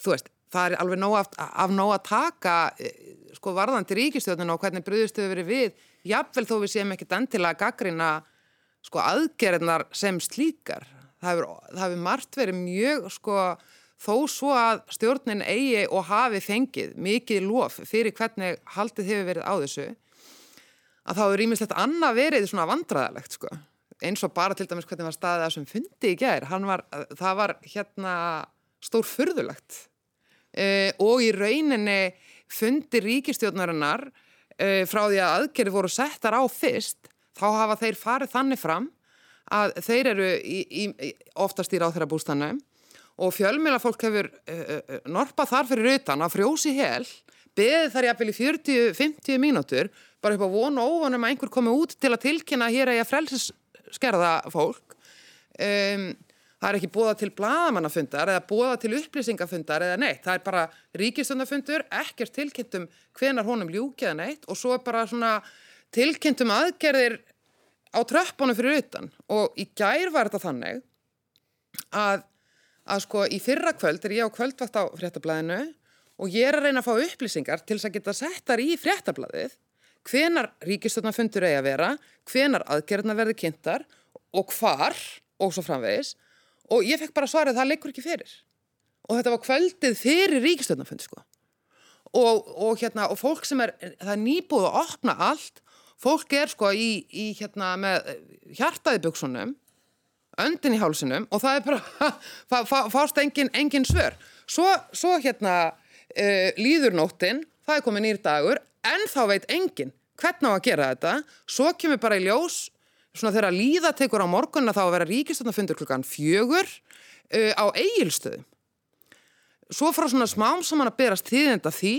þú veist, það er alveg nóg af, af nóg að taka eh, sko varðandi ríkistjóðinu og hvernig bröðustuðu verið við, jafnvel þó við séum ekkit endilega gaggrina sko aðgerðnar sem slíkar. Það hefur, margt verið mjög sko þó svo að stjórnin eigi og hafi fengið mikið lof fyrir hvernig haldið hefur verið á þessu að þá er rýmislegt annað verið svona vandraðalegt sko. Eins og bara til dæmis hvernig var staðið að sem fundi í gær, var, það var hérna stór fyrðulegt og í rauninni fundi ríkistjórnarinnar uh, frá því að aðgerði voru settar á fyrst, þá hafa þeir farið þannig fram að þeir eru í, í, oftast í ráþæra bústanum og fjölmjöla fólk hefur uh, norpað þar fyrir utan að frjósi hel, beði þar jafnvel í 40-50 mínútur, bara upp á vonu og óvonum að einhver komi út til að tilkynna hér að ég frelseskerða fólk. Um, Það er ekki búða til bladamannafundar eða búða til upplýsingafundar eða neitt. Það er bara ríkistundafundur, ekkert tilkynntum hvenar honum ljúkið neitt og svo er bara svona tilkynntum aðgerðir á tröppunum fyrir utan. Og í gær var þetta þannig að, að sko í fyrra kvöld er ég á kvöldvakt á fréttablaðinu og ég er að reyna að fá upplýsingar til þess að geta sett þar í fréttablaðið hvenar ríkistundafundur eigi að vera, hvenar aðgerðina verði kynntar og hvar og svo framvegis og ég fekk bara svarið að það leikur ekki fyrir. Og þetta var kvöldið fyrir ríkistöðnafundi sko. Og, og hérna og fólk sem er, það er nýbúið að opna allt, fólk er sko í, í hérna með hjartaði buksunum öndin í hálsunum og það er bara [laughs] fá, fá, fást engin, engin svör. Svo, svo hérna uh, líður nóttin, það er komið nýr dagur en þá veit engin hvernig á að gera þetta, svo kemur bara í ljós svona þegar líða tekur á morgunna þá að vera ríkistöndnafundur klukkan fjögur uh, á eigilstöðum. Svo frá svona smám saman að berast þýðenda því,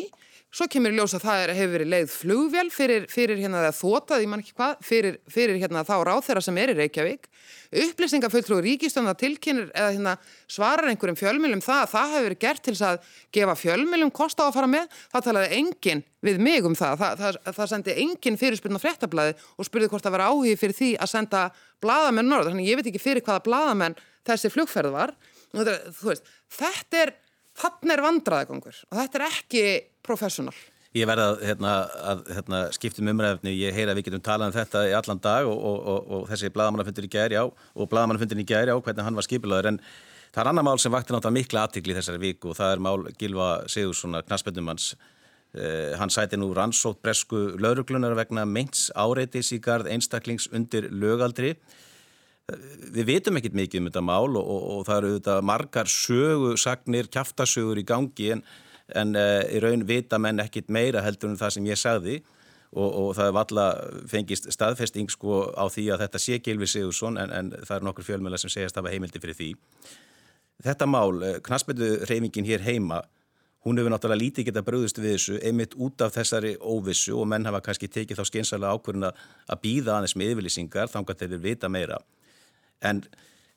svo kemur í ljós að það er, hefur verið leið flugvél fyrir, fyrir hérna það þótað, ég man ekki hvað, fyrir, fyrir hérna þá ráð þeirra sem er í Reykjavík. Upplýsingafulltrú ríkistöndna tilkynir eða hérna svarar einhverjum fjölmjölum það að það hefur verið gert til þess að gefa fjölmjölum kost á að fara með. Það talaði enginn við mig um það. Það, það, það sendi enginn fyrirspiln á fréttablaði og spurði hvort það var áhugi fyrir því að senda bladamenn norð. Þannig ég veit ekki fyrir hvaða bladamenn þessi flugferð var. Þetta er, þannig er vandraðagangur og þetta er ekki professional. Ég verði að, hérna, að hérna, skiptum umræðinu, ég heyra að við getum talað um þetta í allan dag og, og, og, og þessi bladamannafundur í gæri á og bladamannafundur í gæri á hvernig hann var skipilaður en það er annar mál sem vakti náttúrulega mikla aðtikli þessari viku og það er mál Gilva Sigurssona, knaspendumans eh, hann sæti nú rannsótt bresku lauruglunar vegna meins áreitis í gard einstaklings undir lögaldri við vitum ekkit mikið um þetta mál og það eru þetta margar sögusagnir, kæftasögur í gangi en en uh, í raun vita menn ekkit meira heldur en það sem ég sagði og, og það er valla fengist staðfesting sko á því að þetta sé Gilvi Sigursson en, en það er nokkur fjölmjöla sem segast að hafa heimildi fyrir því. Þetta mál, uh, knastmyndu reyfingin hér heima, hún hefur náttúrulega lítið geta bröðust við þessu einmitt út af þessari óvissu og menn hafa kannski tekið þá skeinsalega ákvörðuna að býða aðeins með yfirlýsingar þannig að þeir vita meira. En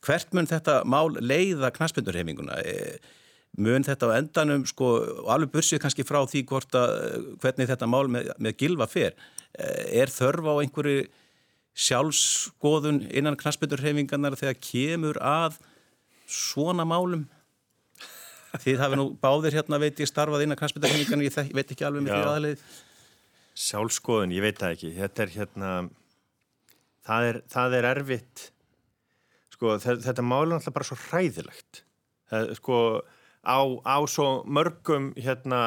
hvert mun þetta mál leiða knastmyndurheiminguna? E mun þetta á endanum sko, alveg bursið kannski frá því að, hvernig þetta mál með, með gilva fer eh, er þörf á einhverju sjálfskoðun innan knaspindurhefingarnar þegar kemur að svona málum? Þið hafi nú báðir hérna veit ég starfað innan knaspindurhefingarnar ég veit ekki alveg með því aðlið Sjálfskoðun, ég veit það ekki. Þetta er hérna það er, það er erfitt sko þetta mál er alltaf bara svo hræðilegt það, sko á, á svo mörgum hérna,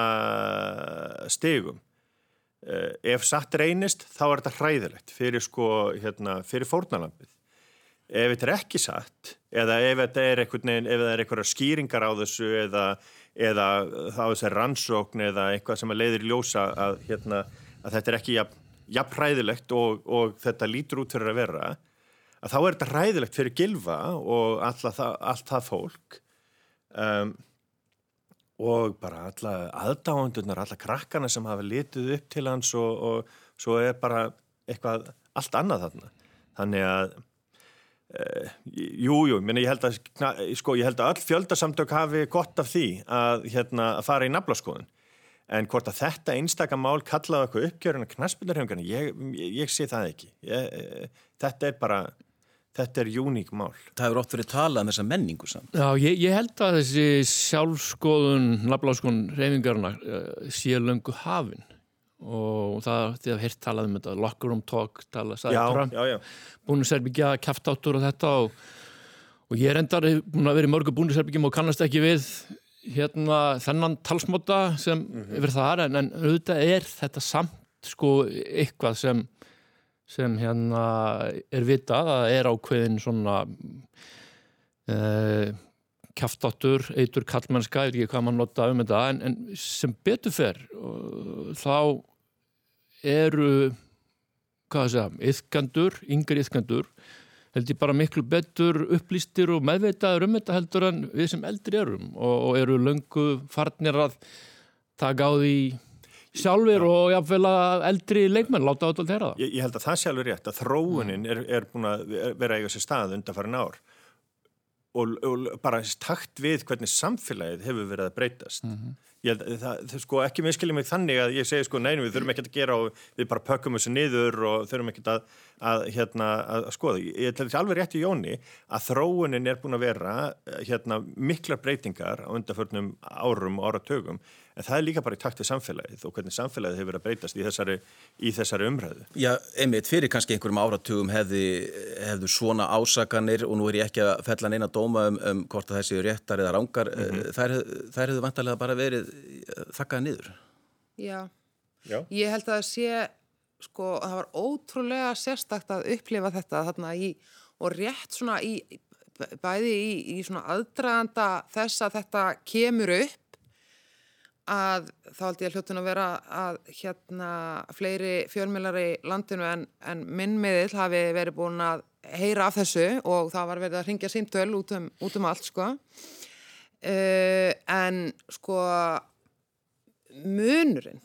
stegum. Eh, ef satt reynist þá er þetta hræðilegt fyrir, sko, hérna, fyrir fórnalampið. Ef þetta er ekki satt eða ef þetta er einhverja skýringar á þessu eða, eða þá þessi rannsókn eða eitthvað sem leiðir ljósa að, hérna, að þetta er ekki jafn, jafn hræðilegt og, og þetta lítur út fyrir að vera að þá er þetta hræðilegt fyrir gilfa og það, allt það fólk um, og bara alla aðdáðundunar, alla krakkana sem hafa litið upp til hans og, og svo er bara eitthvað allt annað þarna. Þannig að uh, jú, jú, minna, ég held að sko, ég held að all fjöldasamtök hafi gott af því að, hérna, að fara í naflaskoðun. En hvort að þetta einstakamál kallaði eitthvað uppgjörun að knaspindarhjöngarna, ég, ég, ég sé það ekki. Ég, þetta er bara Þetta er uník mál. Það hefur ótt verið talað um þessa menningu samt. Já, ég, ég held að þessi sjálfskoðun, nafnláskon reyfingarna uh, sé löngu hafinn og það, þið hafði hirt talað um þetta, locker room talk, talað, sagði Trump, búniserbyggja, kæftáttur og þetta og, og ég er endar búin að vera í mörgu búniserbyggjum og kannast ekki við hérna þennan talsmóta sem mm -hmm. yfir það er en, en auðvitað er þetta samt sko eitthvað sem sem hérna er vitað að er ákveðin svona eh, kæftáttur, eitur kallmennska, ég veit ekki hvað mann nota um þetta, en, en sem betur fer uh, þá eru hvað það segja, yfgandur, yngri yfgandur held ég bara miklu betur upplýstir og meðveitaður um þetta heldur en við sem eldri erum og, og eru löngu farnir að taka á því sjálfur og jáfnvel að eldri leikmenn láta á þetta að þeirra það. Ég, ég held að það sjálfur rétt að þróunin er, er búin að vera eiga sér stað undan farin ár og, og bara takt við hvernig samfélagið hefur verið að breytast. Mm -hmm. Ég held að það, það sko ekki miskilja mig þannig að ég segi sko neina við þurfum ekki að gera og við bara pökkum þessu niður og þurfum ekki að, að, hérna, að skoða. Ég held að þetta er alveg rétt í jóni að þróunin er búin að vera hérna, miklar breytingar á undarförnum árum og áratögum en það er líka bara í takt við samfélagið og hvernig samfélagið hefur verið að breytast í þessari, í þessari umræðu. Já, einmitt, fyrir kannski einhverjum áratugum hefði, hefðu svona ásakanir og nú er ég ekki að fella neina dóma um, um hvort að þessi réttar eða rángar, mm -hmm. þær, þær hefðu vantarlega bara verið þakkaði niður. Já. Já, ég held að það sé, sko, það var ótrúlega sérstakt að upplifa þetta þarna í, og rétt svona í, bæði í, í svona aðdraganda þess að þetta kemur upp að þá held ég hljóttun að vera að hérna fleiri fjölmjölar í landinu en, en minnmiðil hafi verið búin að heyra af þessu og það var verið að ringja símtöl út um, út um allt sko. Uh, en sko munurinn,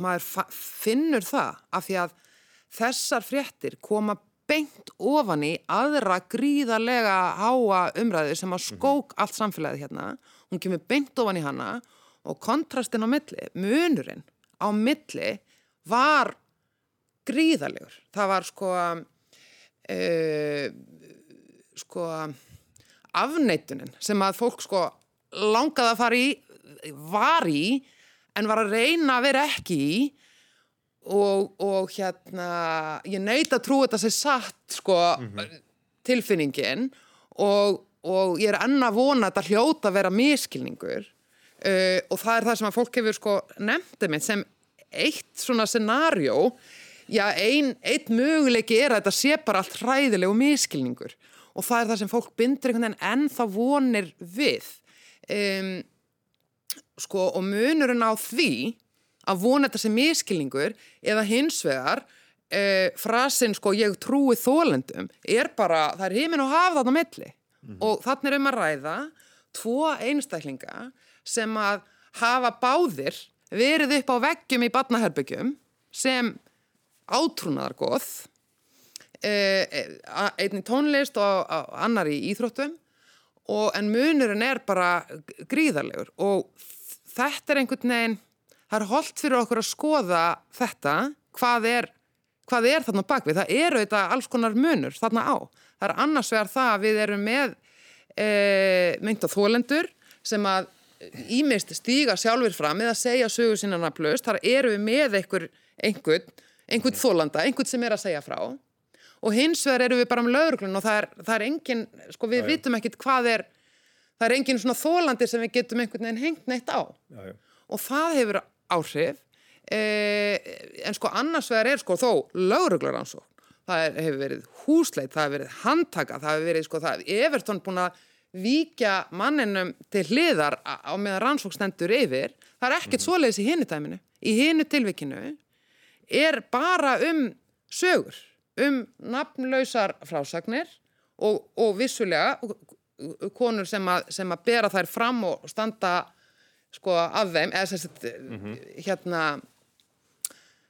maður finnur það af því að þessar fréttir koma beint ofan í aðra gríðarlega háa umræði sem að skók allt samfélagið hérna, hún kemur beint ofan í hana og kontrastin á milli, munurinn á milli var gríðarlegur. Það var sko, uh, sko afneitunin sem að fólk sko langaði að fara í, var í en var að reyna að vera ekki í og, og hérna ég neyta að trú þetta sé satt sko mm -hmm. tilfinningin og, og ég er enna að vona að þetta hljóta að vera miskilningur uh, og það er það sem að fólk hefur sko nefndið mitt sem eitt svona scenarjó já einn ein möguleiki er að þetta sé bara allt hræðilegu miskilningur og það er það sem fólk bindur einhvern veginn enn þá vonir við. Um sko og munurinn á því að vona þetta sem miskilningur eða hins vegar e, frasin sko ég trúi þólendum er bara, það er heiminn og hafa þarna milli. Mm -hmm. og þannig er um að ræða tvo einstaklinga sem að hafa báðir verið upp á veggjum í badnaherbyggjum sem átrúnaðar goð e, e, einn í tónlist og annar í íþróttum og en munurinn er bara gríðarlegur og þetta er einhvern veginn, það er holdt fyrir okkur að skoða þetta, hvað er, hvað er þarna bakvið, það eru þetta alls konar munur þarna á. Það er annars vegar það að við erum með e, á þólendur sem að ímist stíga sjálfur fram eða segja sögur sinna nafnlaust, þar eru við með einhver, einhvern, einhvern þólanda, einhvern sem er að segja frá. Og hins vegar eru við bara um lauruglun og það er, það er engin, sko við já, vitum ekkit hvað er það er engin svona þólandi sem við getum einhvern veginn hengt neitt á. Já, já. og það hefur áhrif eh, en sko annars vegar er sko þó lauruglar ansók það er, hefur verið húsleit, það hefur verið handtaka, það hefur verið sko það Evertón búin að víkja manninum til hliðar á meðan rannsókstendur yfir, það er ekkert mm. svoleiðis í hinu dæminu, í hinu tilvikinu er bara um sögur, um nafnlausar frásagnir og, og vissulega konur sem að, sem að bera þær fram og standa sko af þeim eða sérst mm -hmm. hérna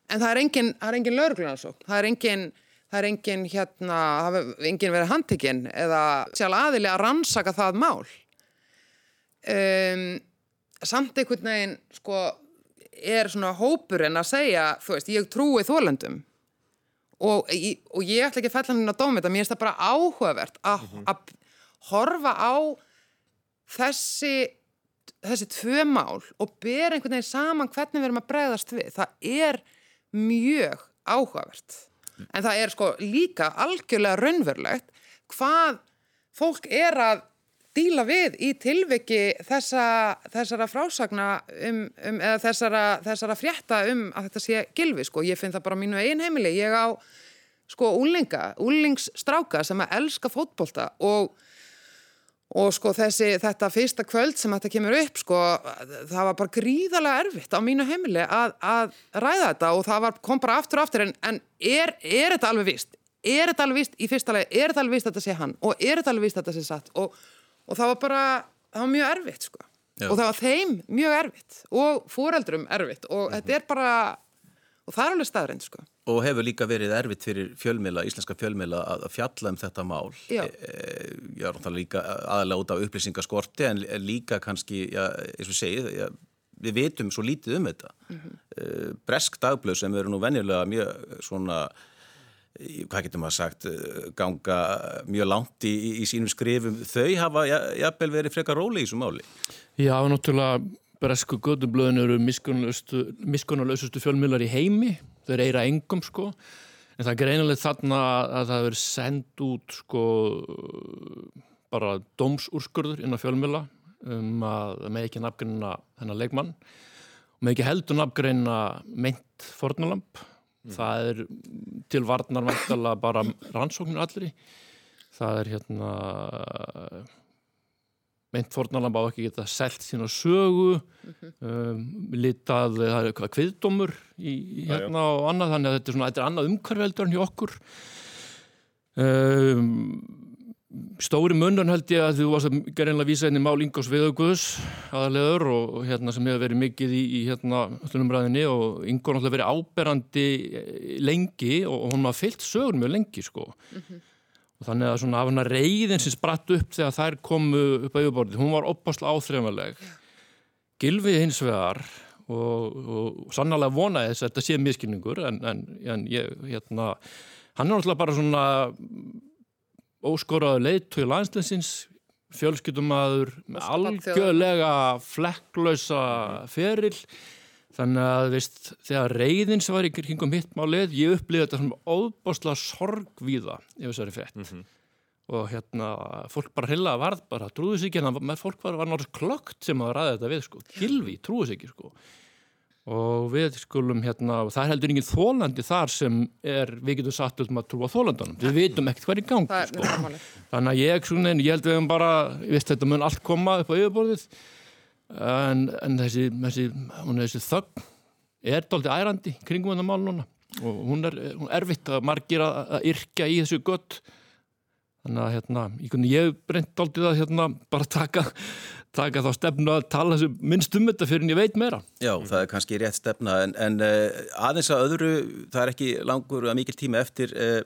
en það er engin, engin lauruglunarsók það er engin það er engin hérna, það er engin verið handtekinn eða sjálf aðilega að rannsaka það mál. Um, samt einhvern veginn sko er svona hópurinn að segja þú veist, ég trúi þólendum og, og ég ætla ekki að fella hann inn á dómið það mér finnst það bara áhugavert að mm -hmm horfa á þessi þessi tvö mál og ber einhvern veginn saman hvernig við erum að bregðast við. Það er mjög áhugavert en það er sko líka algjörlega raunverulegt hvað fólk er að díla við í tilviki þessa, þessara frásagna um, um, eða þessara, þessara frétta um að þetta sé gilvi sko, ég finn það bara mínu einn heimili, ég á sko úlinga, úlingsstráka sem að elska fótbolta og og sko þessi, þetta fyrsta kvöld sem þetta kemur upp sko, það var bara gríðarlega erfitt á mínu heimili að, að ræða þetta og það var, kom bara aftur og aftur en, en er, er þetta alveg vist? Er þetta alveg vist í fyrsta lagi? Er þetta alveg vist að þetta sé hann? Og er þetta alveg vist að þetta sé satt? Og, og það var bara, það var mjög erfitt sko Já. og það var þeim mjög erfitt og fóreldrum erfitt og mm -hmm. þetta er bara og það er alveg staðrind sko. Og hefur líka verið erfitt fyrir fjölmila, íslenska fjölmila að fjalla um þetta mál. Já. E, já, það líka aðalega út af upplýsingaskorti en líka kannski, já, eins og segið, já, við veitum svo lítið um þetta. Mm -hmm. Bresk dagblöð sem eru nú venjulega mjög svona hvað getur maður sagt, ganga mjög langt í, í sínum skrifum, þau hafa jafnvel verið frekar róli í þessu máli? Já, náttúrulega bresku gödublöðin eru miskunnulösustu fjölmjölar í heimi, þau eru eira engum sko, en það er greinilegt þarna að það verið sendt út sko bara dómsúrskurður inn á fjölmjöla um að með ekki nafngreina þennan leikmann og með ekki heldur nafngreina meint fornalamp Mm. Það er til varnar vantala bara rannsóknir allri. Það er hérna meint fornalamba á ekki geta selt sína sögu -hmm. um, litað, það er eitthvað kviðdómur í, hérna og annað þannig að þetta er svona, þetta er annað umhverfeldur en hjá okkur um, Stóri mundan held ég að þú varst að gera einlega vísa inn í mál Ingós Viðauguðs aðalegur og hérna sem hefur verið mikið í, í hérna umræðinni og Ingó náttúrulega verið áberandi eh, lengi og hún var fyllt sögur mjög lengi sko mm -hmm. Og þannig að svona af hana reyðin sem spratt upp þegar þær komu upp á yfirborðið, hún var opasla áþreifanleg. Gilvið hins vegar og, og sannlega vonaði þess að þetta sé miskilningur en, en, en ég hérna hann er náttúrulega bara svona óskoraðu leiðtögi landsleisins fjölskyttumadur með algjörlega flekklausa feril þannig að veist, þegar reyðins var í kringum hitt málið, ég upplýði þetta svona óbásla sorgvíða yfir þessari fett mm -hmm. og hérna fólk bara heila varð bara, trúðu sér ekki en fólk var, var náttúrulega klokkt sem að ræða þetta við sko, kilvi, trúðu sér ekki sko. Og við skulum hérna, það er heldur enginn þólandi þar sem er, við getum satt um að trúa þólandunum, við vitum ekkert hvað er í gang sko. þannig að ég, svona, ég held við hefum bara, ég en, en þessi, þessi, þessi þögn er doldið ærandi kringum þetta mál núna og hún er, hún er erfitt að margir að, að yrkja í þessu gött þannig að hérna, ég breynt doldið að hérna bara taka taka þá stefnu að tala minnst um þetta fyrir en ég veit meira. Já, það er kannski rétt stefna en, en uh, aðeins að öðru, það er ekki langur að mikil tíma eftir uh,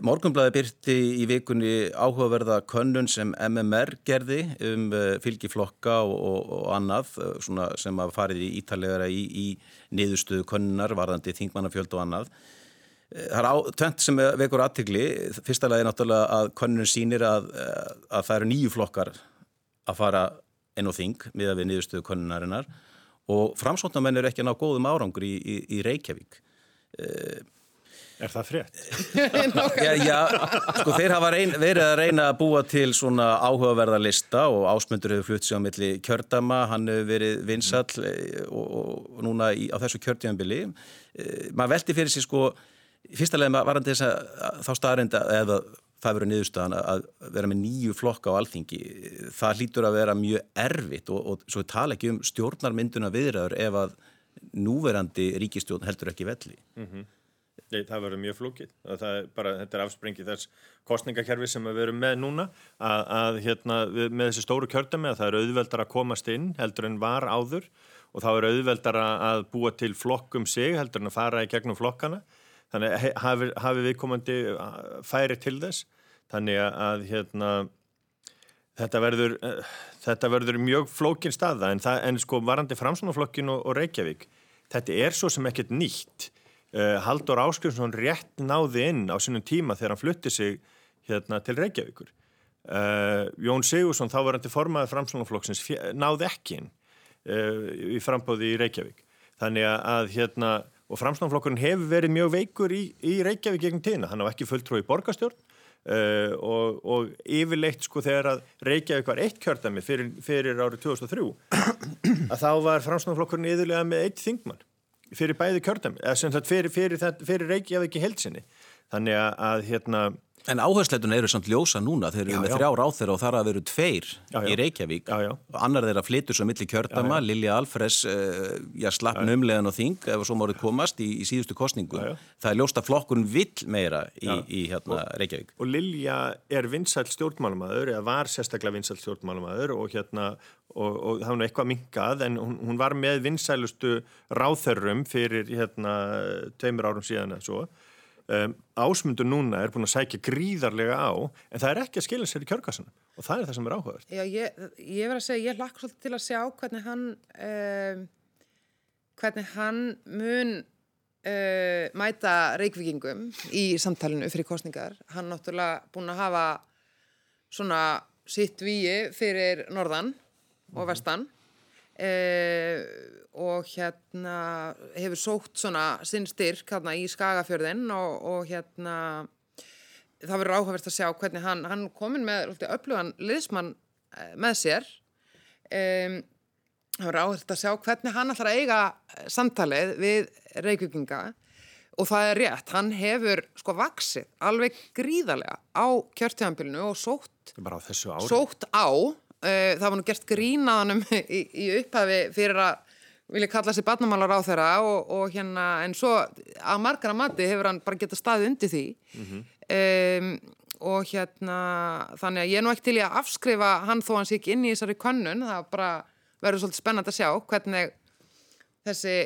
Morgunblæði byrti í vikunni áhugaverða könnun sem MMR gerði um fylgiflokka og, og, og annað sem að farið í ítalegara í, í niðurstöðu könnunar varðandi þingmannafjöld og annað. Það er tvent sem vekur aðtikli. Fyrsta lagi er náttúrulega að könnun sínir að, að það eru nýju flokkar að fara enn og þing miða við niðurstöðu konunarinnar og framsóknarmenn eru ekki að ná góðum árangur í, í, í Reykjavík. Uh, er það frétt? [laughs] já, já, sko þeir hafa reyn, verið að reyna að búa til svona áhugaverða lista og ásmundur hefur flutt sig á milli kjördama, hann hefur verið vinsall eh, og, og núna í, á þessu kjördjambili. Uh, maður veldi fyrir sig sko, fyrsta lega varandi þess að þá staðrinda eða það verður niðurstaðan að vera með nýju flokka á alþingi, það hlýtur að vera mjög erfitt og, og svo tala ekki um stjórnarmynduna viðræður ef að núverandi ríkistjórn heldur ekki velli. Mm -hmm. Nei, það verður mjög flókið. Er bara, þetta er afspringið þess kostningakerfi sem við verum með núna að, að hérna, við, með þessi stóru kjördami að það er auðveldar að komast inn heldur en var áður og þá er auðveldar að búa til flokkum sig heldur en að fara í gegnum flokkana. Þannig hafi, hafi við komandi færi til þess. Þannig að hérna, þetta, verður, þetta verður mjög flókin staða. En, það, en sko varandi framsvonarflokkin og, og Reykjavík þetta er svo sem ekkert nýtt Haldur Áskjöfnsson rétt náði inn á sínum tíma þegar hann flutti sig hérna, til Reykjavíkur. Uh, Jón Sigursson þá varandi formaði framsvonarflokksins náði ekki inn uh, í frambóði í Reykjavík. Þannig að hérna og framstofnflokkurinn hefur verið mjög veikur í, í Reykjavík gegn tíðina, hann á ekki fulltrúi borgastjórn uh, og, og yfirleitt sko þegar að Reykjavík var eitt kjördami fyrir, fyrir árið 2003 að þá var framstofnflokkurinn yfirlega með eitt þingmann fyrir bæði kjördami, eða sem þetta fyrir, fyrir, fyrir Reykjavík í heilsinni þannig að, hérna En áhersleitun eru samt ljósa núna, þeir eru með já. þrjá ráþeira og þar að veru tveir Já, já. í Reykjavík. Já. Annar þeirra flytur svo milli kjördama, Lilja Alfres, uh, já, slapp numlegan og þing, ef svo mórið komast í, í síðustu kostningu. Það er ljóst að flokkurinn vill meira í, í hérna Reykjavík. og Lilja er vinsæl stjórnmálamaður eða var sérstaklega vinsæl stjórnmálamaður og hérna og, og það var nú eitthvað minkað en hún, hún var með vinsælustu ráþörrum fyrir hérna um, ásmundur núna er búin að sækja gríðarlega á en það er ekki að skilja sér í kjörgassunum og það er það sem er áhugavert. Já, ég, ég verð að segja, ég hlakka svolítið til að sjá hvernig hann um, hvernig hann mun uh, mæta reykvíkingum í samtalenu fyrir kostningar. Hann náttúrulega búin að hafa svona sitt víi fyrir norðan og vestan. Uh, og hérna hefur sótt svona sinn styrk hérna í Skagafjörðin og, og hérna það verður áhugavert að sjá hvernig hann, hann komin með öflugan liðsmann eh, með sér. Um, það verður áhugavert að sjá hvernig hann ætlar að eiga samtalið við Reykjavíkinga og það er rétt, hann hefur sko vaksið alveg gríðarlega á kjörtíðanbylunu og sótt bara á þessu ári. sótt á uh, það var nú gert grínaðanum [laughs] í, í upphafi fyrir að vilja kalla sig barnamálar á þeirra og, og hérna en svo að margar að mati hefur hann bara getað staðið undir því. Um, og hérna þannig að ég er nú ekki til að afskrifa hann þó hann sé ekki inn í þessari könnun. Það bara verður svolítið spennand að sjá hvernig þessi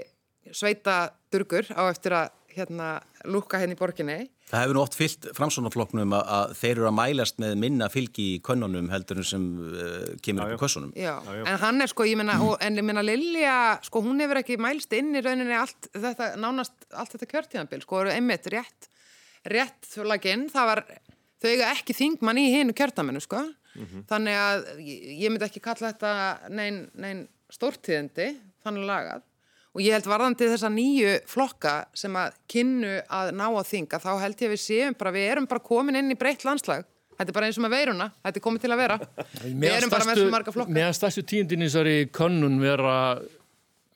sveita durgur á eftir að hérna lúka henni í borginni. Það hefur nú oft fyllt framsónaflokknum að, að þeir eru að mælast með minna fylgi í könnunum heldur en sem uh, kemur upp í kössunum. Já, en hann er sko, ég meina, og, en ég meina Lilja, sko, hún hefur ekki mælst inn í rauninni allt þetta, nánast allt þetta kjörtíðanbil, sko, eru einmitt rétt, rétt þjóðlaginn, það var, þau eiga ekki þingmann í hinu kjörtaminu, sko, þannig að ég, ég myndi ekki kalla þetta nein, nein stórtíðindi, þannig lagað, og ég held varðandi þessa nýju flokka sem að kynnu að ná að þinga, þá held ég að við séum bara, við erum bara komin inn í breytt landslag, þetta er bara eins og með veiruna, þetta er komið til að vera, við erum bara með svo marga flokka. Meðan stærstu tíundin í þessari könnun vera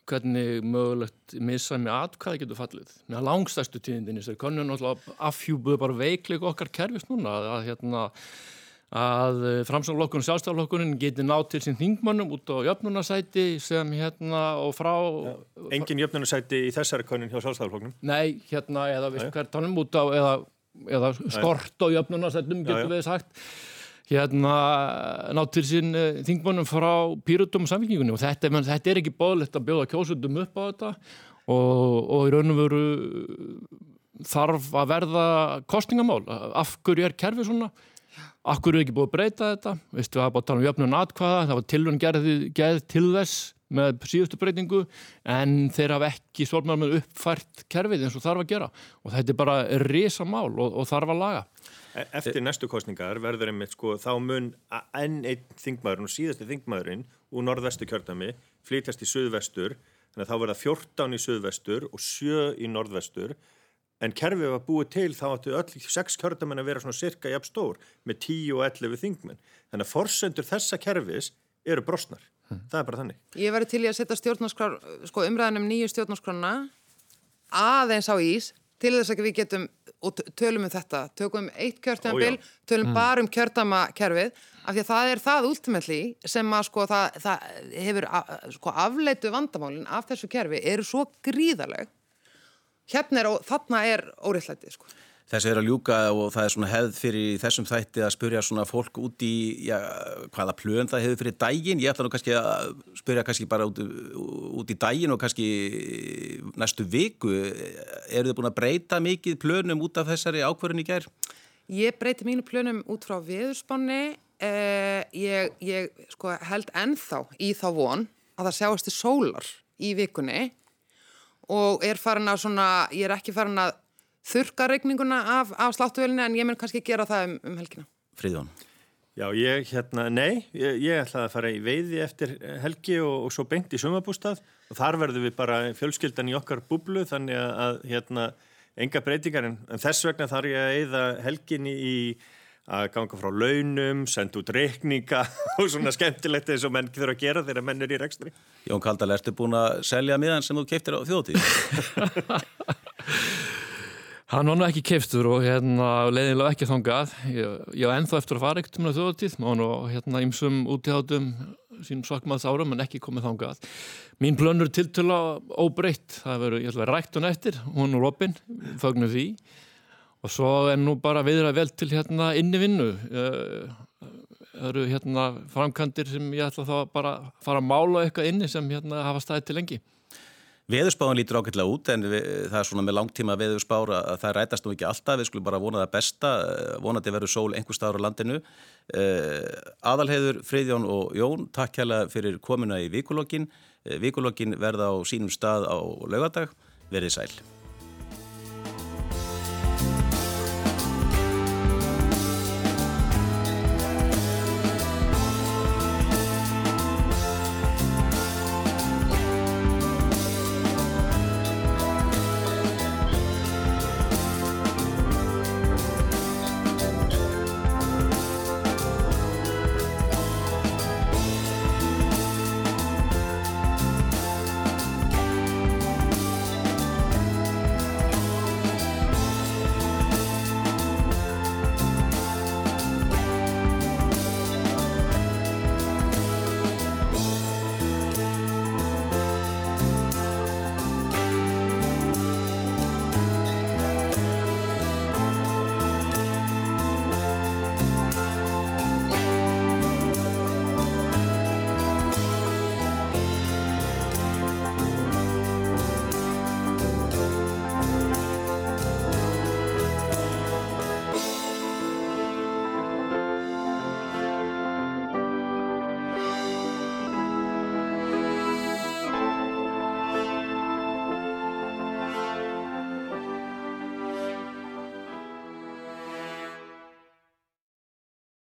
hvernig mögulegt missa með atkvæði getur fallið. Meðan langstærstu tíundin í þessari könnun afhjúbuðu bara veikleik okkar kerfist núna að hérna að framsóknarflokkurinn, sjálfstæðarflokkurinn geti nátt til sín þingmannum út á jöfnunarsæti sem hérna og frá engin jöfnunarsæti í þessari könnun hjá sjálfstæðarflokknum Nei, hérna, eða við hvert tannum út á eða, eða skort á jöfnunarsætum getur við sagt. Hérna nátt til sín uh, þingmannum frá pýrutum og samfélkingunni og þetta, menn, þetta er ekki bóðlegt að bjóða kjósundum upp á þetta. Og, og í raun og veru þarf að verða kostningamál af hverju er kerfið svona Akkur er ekki búið að breyta þetta, veistu, það var bara að tala um jöfnun atkvaða, það var tilhörn gerð, til þess með síðustu breytingu en þeir hafa ekki stjórnmæður með uppfært kerfið eins og þarf að gera. Og þetta er bara risa mál og, og þarf að laga. E- Eftir næstu kostningar verður einmitt sko þá mun enn einn þingmaðurinn og síðasti þingmaðurinn úr norðvestu kjördami flytjast í suðvestur þannig að þá verða 14 í suðvestur og 7 í norðvestur en kerfið var búið til þá áttu öll sex kjördamenn að vera svona cirka jafn stór með 10 og 11 þingmenn. Þannig að forsendur þessa kerfis eru brosnar, það er bara þannig. Ég væri til í að setja stjórnarskrár, sko umræðan um nýju stjórnarskrána aðeins á ís til þess að við getum og tölum um þetta, tökum eitt kjörtamabil, Ó, já. tölum bara um kjörtamakerfið af því að það er það ultimately sem að sko það, það hefur sko afleitu vandamálin af þessu kerfi eru svo gríðaleg hérna er, þarna er óriðslæti sko. Þessi er að ljúka og það er svona hefð fyrir þessum þætti að spyrja svona fólk út í já, hvaða plön það hefur fyrir daginn. Ég ætla nú kannski að spyrja kannski bara út, út í daginn og kannski næstu viku. Eru þið búin að breyta mikið plönum út af þessari ákvörðin í gær? Ég breyti mínu plönum út frá viðurspánni. Eh, ég ég sko, held ennþá í þá von að það sjáast til sólar í vikunni og er farin að svona, ég er ekki farin að þurka regninguna af, af sláttuvelinni en ég mun kannski gera það um, um helgina. Friðjón. Já, ég hérna, nei, ég, ég ætlaði að fara í veiði eftir helgi og, og svo beint í sumabústað og þar verðum við bara fjölskyldan í okkar búblu þannig að, að hérna, enga breytingar en, en þess vegna þarf ég að eyða helginni í að ganga frá launum, senda út reikninga [laughs] og svona skemmtilegt eins og menn þurfa að gera þegar menn er í rekstri. Jón Kaldal, ertu búin að selja miðan sem þú keiptir á þjóðtíð? [laughs] Hann var nú ekki keifstur og hérna leiðinlega ekki þangað. Ég, ég var ennþá eftir að fara ekkert um maður nú hérna ímsum útíðátum sínum svakmaðs árum en ekki komið þangað. Mín plönur tiltöla óbreytt, það verður, ég ætla að rætt hún eftir, hún og Robin, fögnum því. Og svo er nú bara viðra vel til hérna inni vinnu. Það eru hérna framkantir sem ég ætla þá bara að fara að mála eitthvað inni sem hérna hafa staðið til lengi. Veðurspáðan lítur ákveðlega út en við, það er svona með langtíma veðurspára að það rætast nú ekki alltaf, við skulum bara vona það besta, vonandi verður sól einhver staður á landinu. Aðalheiður, Friðjón og Jón, takk hella fyrir komuna í vikulokkin. Vikulokkin verða á sínum stað á laugadag, verið sæl.